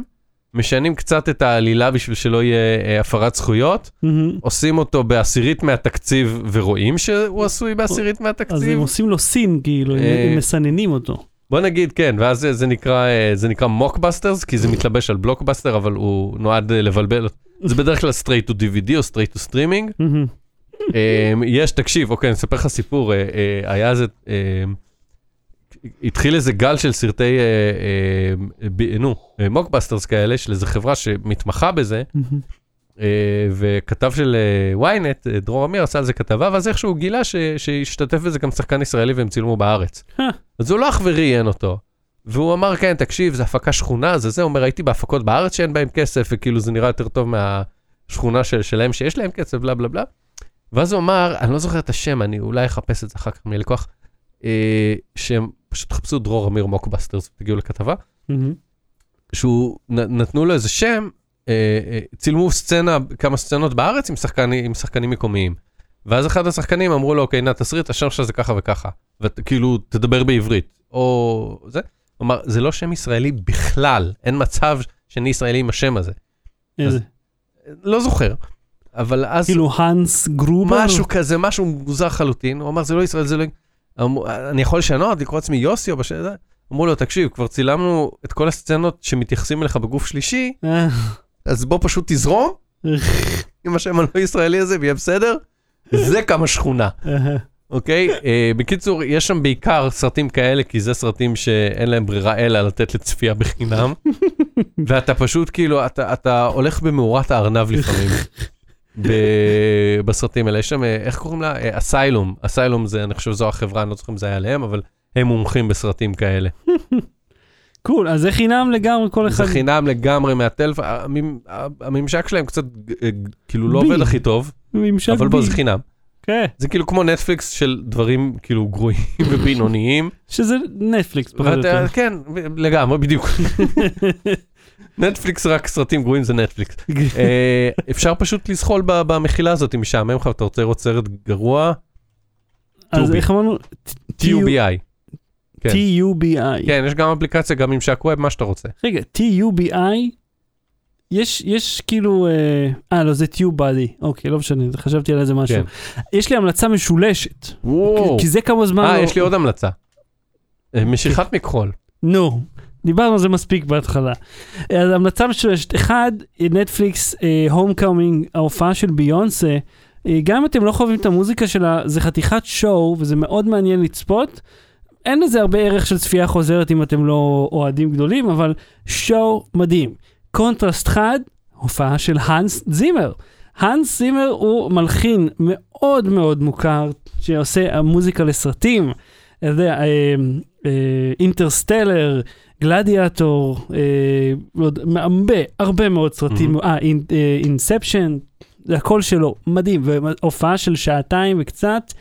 משנים קצת את העלילה בשביל שלא יהיה אה, הפרת זכויות, מהמם. עושים אותו בעשירית מהתקציב ורואים שהוא עשוי בעשירית אז הם מהתקציב. עושים לו סין, כאילו, אה, הם מסננים אותו. בוא נגיד כן, ואז זה, זה נקרא, אה, זה נקרא מוקבאסטרס, כי זה מתלבש על בלוקבאסטר, אבל הוא נועד אה, לבלבל. זה בדרך כלל straight to DVD או straight to streaming. מהמם. אה, יש, תקשיב, אוקיי, אני אספר לך סיפור, אה, היה איזה, אה, התחיל איזה גל של סרטי, נו, מוקבאסטרס כאלה, של איזה חברה שמתמחה בזה. אה, וכתב של אה, ynet, אה, דרור אמיר עשה על זה כתבה, ואז איכשהו הוא גילה ש- שהשתתף בזה גם שחקן ישראלי והם צילמו בארץ. אה. אז הוא לא אך וראיין אותו. והוא אמר, כן, תקשיב, זה הפקה שכונה, זה זה, הוא אומר, הייתי בהפקות בארץ שאין בהם כסף, וכאילו זה נראה יותר טוב מהשכונה של, שלהם שיש להם כסף, בלה בלה בלה. ואז הוא אמר, אני לא זוכר את השם, אני אולי אחפש את זה אחר כך מי לקוח, אה, שהם פשוט תחפשו דרור אמיר מוקבאסטרס, תגיעו לכתבה, מהמם. שהוא, נ, נתנו לו איזה שם, אה, אה, צילמו סצנה, כמה סצנות בארץ עם, שחקני, עם שחקנים מקומיים. ואז אחד השחקנים אמרו לו, אוקיי, נה, תסריט, השם שלך זה ככה וככה. וכאילו, תדבר בעברית. או זה. אמר, זה לא שם ישראלי בכלל, אין מצב שאני ישראלי עם השם הזה. איזה? לא זוכר. אבל אז כאילו האנס גרובר? משהו כזה, משהו מוזר לחלוטין. הוא אמר, זה לא ישראל, זה לא... אמרו, אני יכול לשנות, לקרוא לעצמי יוסי או בשם הזה? אמרו לו, תקשיב, כבר צילמנו את כל הסצנות שמתייחסים אליך בגוף שלישי, אה, אז בוא פשוט תזרום [laughs] עם השם הלא ישראלי הזה ויהיה בסדר. זה כמה שכונה, [laughs] אוקיי? אה, בקיצור, יש שם בעיקר סרטים כאלה, כי זה סרטים שאין להם ברירה אלא לתת לצפייה בחינם. [laughs] ואתה פשוט כאילו, אתה, אתה הולך במאורת הארנב לפעמים. ב- בסרטים האלה, יש שם, אה, איך קוראים לה? אה, אסיילום. אסיילום זה, אני חושב זו החברה, אני לא זוכר אם זה היה עליהם, אבל הם מומחים בסרטים כאלה. קול, אז זה חינם לגמרי כל אחד. זה חינם לגמרי מהטלפון, המ- הממשק שלהם קצת אה, כאילו לא בי. עובד הכי טוב, ממשק אבל בוא. זה חינם. כן, זה כאילו כמו נטפליקס של דברים כאילו גרועים [laughs] ובינוניים. שזה נטפליקס פחות או יותר. כן, לגמרי, בדיוק. [laughs] נטפליקס רק סרטים גרועים זה נטפליקס. [laughs] אה, אפשר פשוט לזחול במחילה הזאת, משעמם לך ואתה רוצה לראות סרט גרוע, אז. איך אמרנו? TUBI. כן. T-U-B-I. כן, יש גם אפליקציה, גם ממשק web, מה שאתה רוצה. רגע, T-U-B-I, יש, יש כאילו, אה, אה, לא, זה T-U-Body, אוקיי, לא משנה, חשבתי על איזה משהו. כן. יש לי המלצה משולשת, וואו. כי זה כמה זמן אה, לא... יש לי עוד המלצה. אה, משיכת מכחול. נו, דיברנו על זה מספיק בהתחלה. אז המלצה משולשת, אחד, נטפליקס, Homecoming, ההופעה של ביונסה, אה, גם אם אתם לא חווים את המוזיקה שלה, זה חתיכת show, וזה מאוד מעניין לצפות. אין לזה הרבה ערך של צפייה חוזרת אם אתם לא אוהדים גדולים, אבל show מדהים. קונטרסט חד, הופעה של האנס זימר. האנס זימר הוא מלחין מאוד מאוד מוכר, שעושה מוזיקה לסרטים. אתה יודע, אה, אה, Interstellar, גלדיאטור, אה, עוד הרבה, הרבה מאוד סרטים. אה, אה, Inception, זה הכל שלו, מדהים, והופעה של שעתיים וקצת,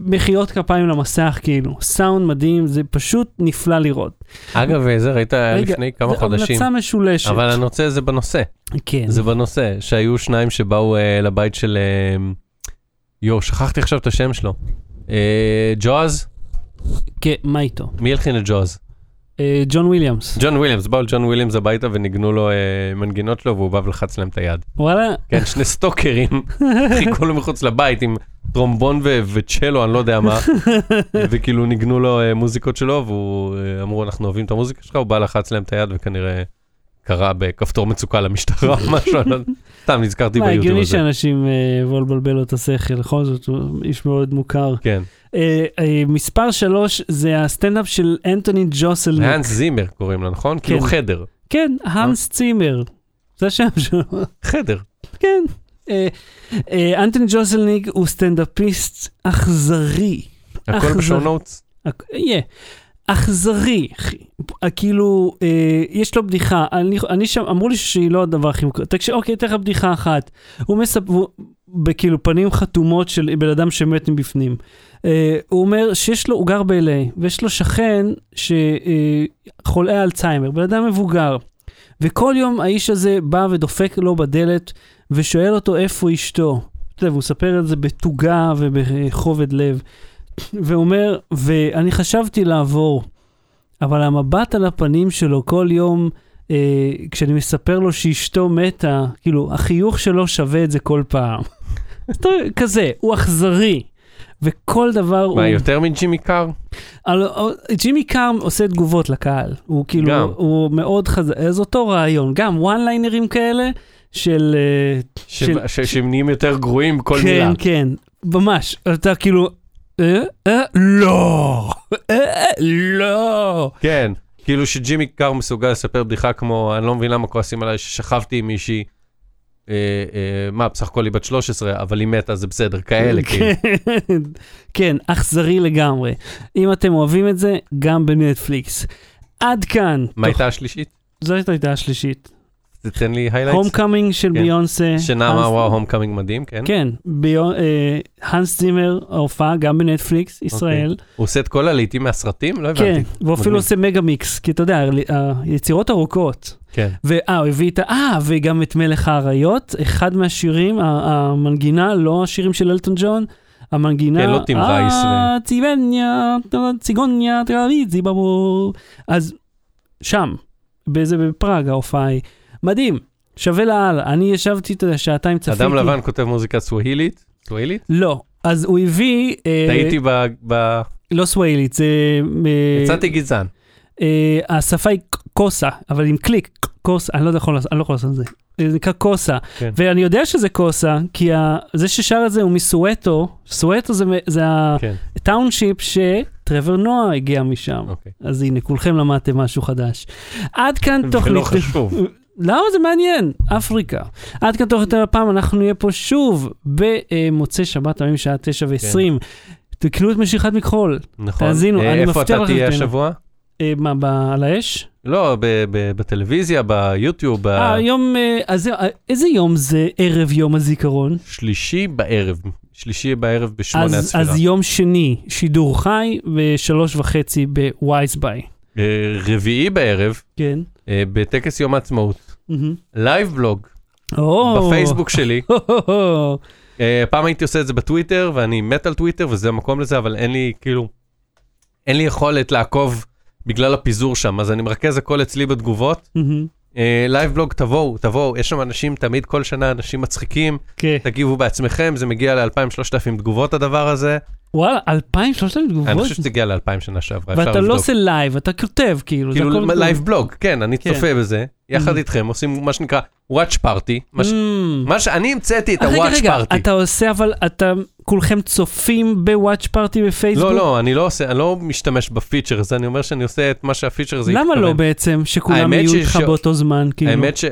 מחיאות כפיים למסך כאילו, סאונד מדהים, זה פשוט נפלא לראות. אגב, אה, זה ראית רגע, לפני כמה זה חודשים. המלצה משולשת. אבל אני רוצה זה בנושא. כן. זה בנושא, שהיו שניים שבאו אה, לבית של... אה, יואו, שכחתי עכשיו את השם שלו. אה, ג'וז? כן, מה איתו? מי הלחין את ג'וז? אה, ג'ון וויליאמס. ג'ון וויליאמס, באו לג'ון וויליאמס הביתה וניגנו לו אה, מנגינות שלו והוא בא ולחץ להם את היד. וואלה, כן, שני סטוקרים, [laughs] חיכו לו מחוץ לבית עם טרומבון ו- וצ'לו, אני לא יודע מה, [laughs] וכאילו ניגנו לו אה, מוזיקות שלו, והוא אה, אמרו, אנחנו אוהבים את המוזיקה שלך, הוא בא לחץ להם את היד וכנראה קרא בכפתור מצוקה למשטרה או [laughs] משהו, לא- סתם נזכרתי מה, ביוטיוב הגיוני הזה. שאנשים אה, יבואו לבלבל לו את השכל, בכל זאת הוא איש מאוד מוכר. כן, אה, אה, מספר שלוש זה הסטנדאפ של אנטוני ג'סלניק. האנס זימר קוראים לו, נכון? כאילו חדר, כן, האנס צימר. זה השם שלו. חדר. כן. אה, אה, אנטוני ג'וסלניק הוא סטנדאפיסט אכזרי. הכל אכזר. בשואו נוטס? הכ- יהיה. אכזרי. אה, כאילו, אה, יש לו בדיחה, אני, אני שם, אמרו לי שהיא לא הדבר הכי מוכר. תקשיב, אוקיי, אתן לך בדיחה אחת. הוא מספר, בכאילו פנים חתומות של בן אדם שמת מבפנים. אה, הוא אומר שיש לו, הוא גר ב-LA, ויש לו שכן שחולה אלצהיימר, בן אדם מבוגר. וכל יום האיש הזה בא ודופק לו בדלת ושואל אותו איפה אשתו. אתה יודע, והוא מספר את זה בתוגה ובכובד לב. ואומר, ואני חשבתי לעבור, אבל המבט על הפנים שלו כל יום, אה, כשאני מספר לו שאשתו מתה, כאילו, החיוך שלו שווה את זה כל פעם. כזה, הוא אכזרי. וכל דבר הוא... מה, יותר מג'ימי קאר? על, על- ג'ימי קארם עושה תגובות לקהל, הוא כאילו, גם. הוא מאוד חזק, אז אותו רעיון, גם וואן ליינרים כאלה של... אה, ש- של- ש- שהם נהיים יותר גרועים כל כן, מילה. כן, ממש, אתה כאילו, אה, אה, לא, אה, אה, לא. כן, כאילו שג'ימי קאר מסוגל לספר בדיחה כמו, אני לא מבין למה כועסים עליי ששכבתי עם מישהי, אה, אה, מה, בסך הכל היא בת 13, אבל היא מתה, זה בסדר, כאלה, כאילו. כן, [laughs] כן, אכזרי לגמרי. אם אתם אוהבים את זה, גם בנטפליקס. עד כאן. מה הייתה השלישית? זאת הייתה השלישית. תתן לי highlights. Home של כן. ביונסה. שנאמר, אז- וואו, Homecoming מדהים, כן? כן, ביו- אה, הנס זימר, ההופעה גם בנטפליקס, ישראל. הוא עושה את כל הלהיטים מהסרטים? לא כן, הבנתי. והוא אפילו. עושה mega mix, כי אתה יודע, היצירות ארוכות. כן. ואה, הוא הביא את ה... אה, וגם את מלך האריות, אחד מהשירים, המנגינה, לא השירים של אלטון ג'ון, המנגינה... כן, לא טים רייס ו- אה, ציגוניה, טרוויזי בבור. אז שם, באיזה בפראג ההופעה היא. מדהים, שווה לאללה. אני ישבתי, אתה יודע, שעתיים צפיתי. אדם לבן כותב מוזיקה סווהילית? סווהילית? לא. אז הוא הביא... אה, טעיתי ב... ב- לא סוויילית, זה... אה, יצאתי גזען. אה, השפה היא קוסה, אבל עם קליק, קוסה, אני לא יכול לעשות אני לא יכול לעשות את זה. זה נקרא קוסה, כן. ואני יודע שזה קוסה, כי ה- זה ששר את זה הוא מסואטו, סואטו זה, זה כן, הטאונשיפ שטרוור נועה הגיע משם. אוקיי. אז הנה, כולכם למדתם משהו חדש. עד כאן [laughs] ולא תוכנית... חשוב. למה זה מעניין? אפריקה. עד כאן תוכנית הפעם, אנחנו נהיה פה שוב במוצאי שבת, היום שעה תשע ועשרים. תקנו את משיכת מכחול. נכון. תאזינו, אה, אני איפה מבטיח אתה לכם תהיה שתהנו. השבוע? אה, מה, על האש? לא, ב- ב- בטלוויזיה, ביוטיוב, אה, היום, אה, אז איזה יום זה ערב יום הזיכרון? בשלישי בערב. שלישי בערב בשמונה אז, הספירה. אז יום שני, שידור חי, בשלוש וחצי בווייזביי. אה, רביעי בערב, כן. בטקס יום העצמאות. live blog, או. בפייסבוק שלי. [laughs] אה, פעם הייתי עושה את זה בטוויטר, ואני מת על טוויטר, וזה המקום לזה, אבל אין לי, כאילו, אין לי יכולת לעקוב בגלל הפיזור שם, אז אני מרכז הכל אצלי בתגובות. live blog, תבואו, תבואו, יש שם אנשים, תמיד כל שנה אנשים מצחיקים, כן. תגיבו בעצמכם, זה מגיע ל-2,000-3,000 תגובות הדבר הזה. וואלה, אלפיים, שלושת אלפים תגובות? אני חושב שזה הגיע ל-2,000 שנה שעברה, אפשר ואתה לא לבדוק. עושה לייב, אתה כותב, כאילו. כאילו. live blog, כן, אני כן. צופה בזה, יחד Mhm. איתכם, עושים מה שנקרא Watch Party, מה ש- Mm. שאני המצאתי את רגע, Party. אתה עושה, אבל אתה, כולכם צופים ב-watch party בפייסבוק? לא, לא, אני לא עושה, אני לא משתמש ב-feature הזה, אני אומר שאני עושה את מה שה-feature הזה למה לא. בעצם, שכולם יהיו איתך באותו זמן, כאילו? האמת ש...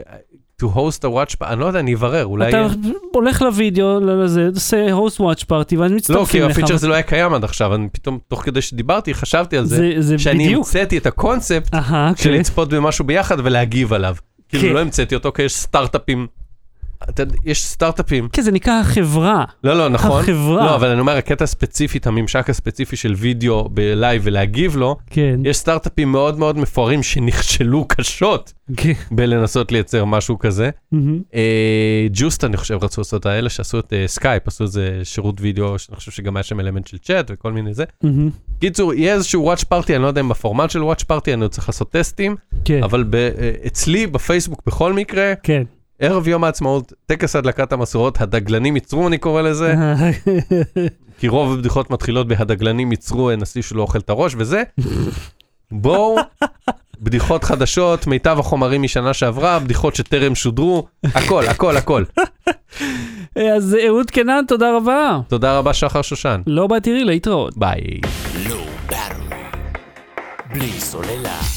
to host a watch party, אני לא יודע, אני אברר, אולי... אתה הולך לוידאו, לזה, עושה host watch party, ואז לא, כי מצטרפים לך. ה-feature הזה לא היה קיים עד עכשיו, אני פתאום, תוך כדי שדיברתי, חשבתי על זה, זה, שאני. המצאתי את הקונספט של כן. לצפות במשהו ביחד ולהגיב עליו. כן. כאילו לא המצאתי אותו, כי יש סטארט-אפים, יש סטארט-אפים, כן, זה נקרא החברה. לא, לא, נכון. החברה. לא, אבל אני אומר, הקטע הספציפי, את הממשק הספציפי של וידאו ב-live ולהגיב לו, כן. יש סטארט-אפים מאוד מאוד מפוארים שנכשלו קשות כן. בלנסות לייצר משהו כזה. אה, Joost, אני חושב, רצו לעשות האלה שעשו את אה, סקייפ, עשו איזה שירות וידאו, שאני חושב שגם היה שם אלמנט של צ'אט וכל מיני זה. קיצור, יהיה איזשהו watch party, אני לא יודע אם בפורמט של watch party, אני עוד צריך לעשות טסטים, כן. אבל ב- אה, אצלי בפייסבוק בכל מקרה, כן. ערב יום העצמאות, טקס הדלקת המשואות, הדגלנים יצרו, אני קורא לזה, [laughs] כי רוב הבדיחות מתחילות בהדגלנים יצרו, הנשיא שלו אוכל את הראש וזה. בואו, בדיחות חדשות, מיטב החומרים משנה שעברה, בדיחות שטרם שודרו, הכל, הכל, הכל. [laughs] אז אהוד קנן, תודה רבה. תודה רבה, שחר שושן. לא באתי לי להתראות. ביי. בלי סוללה.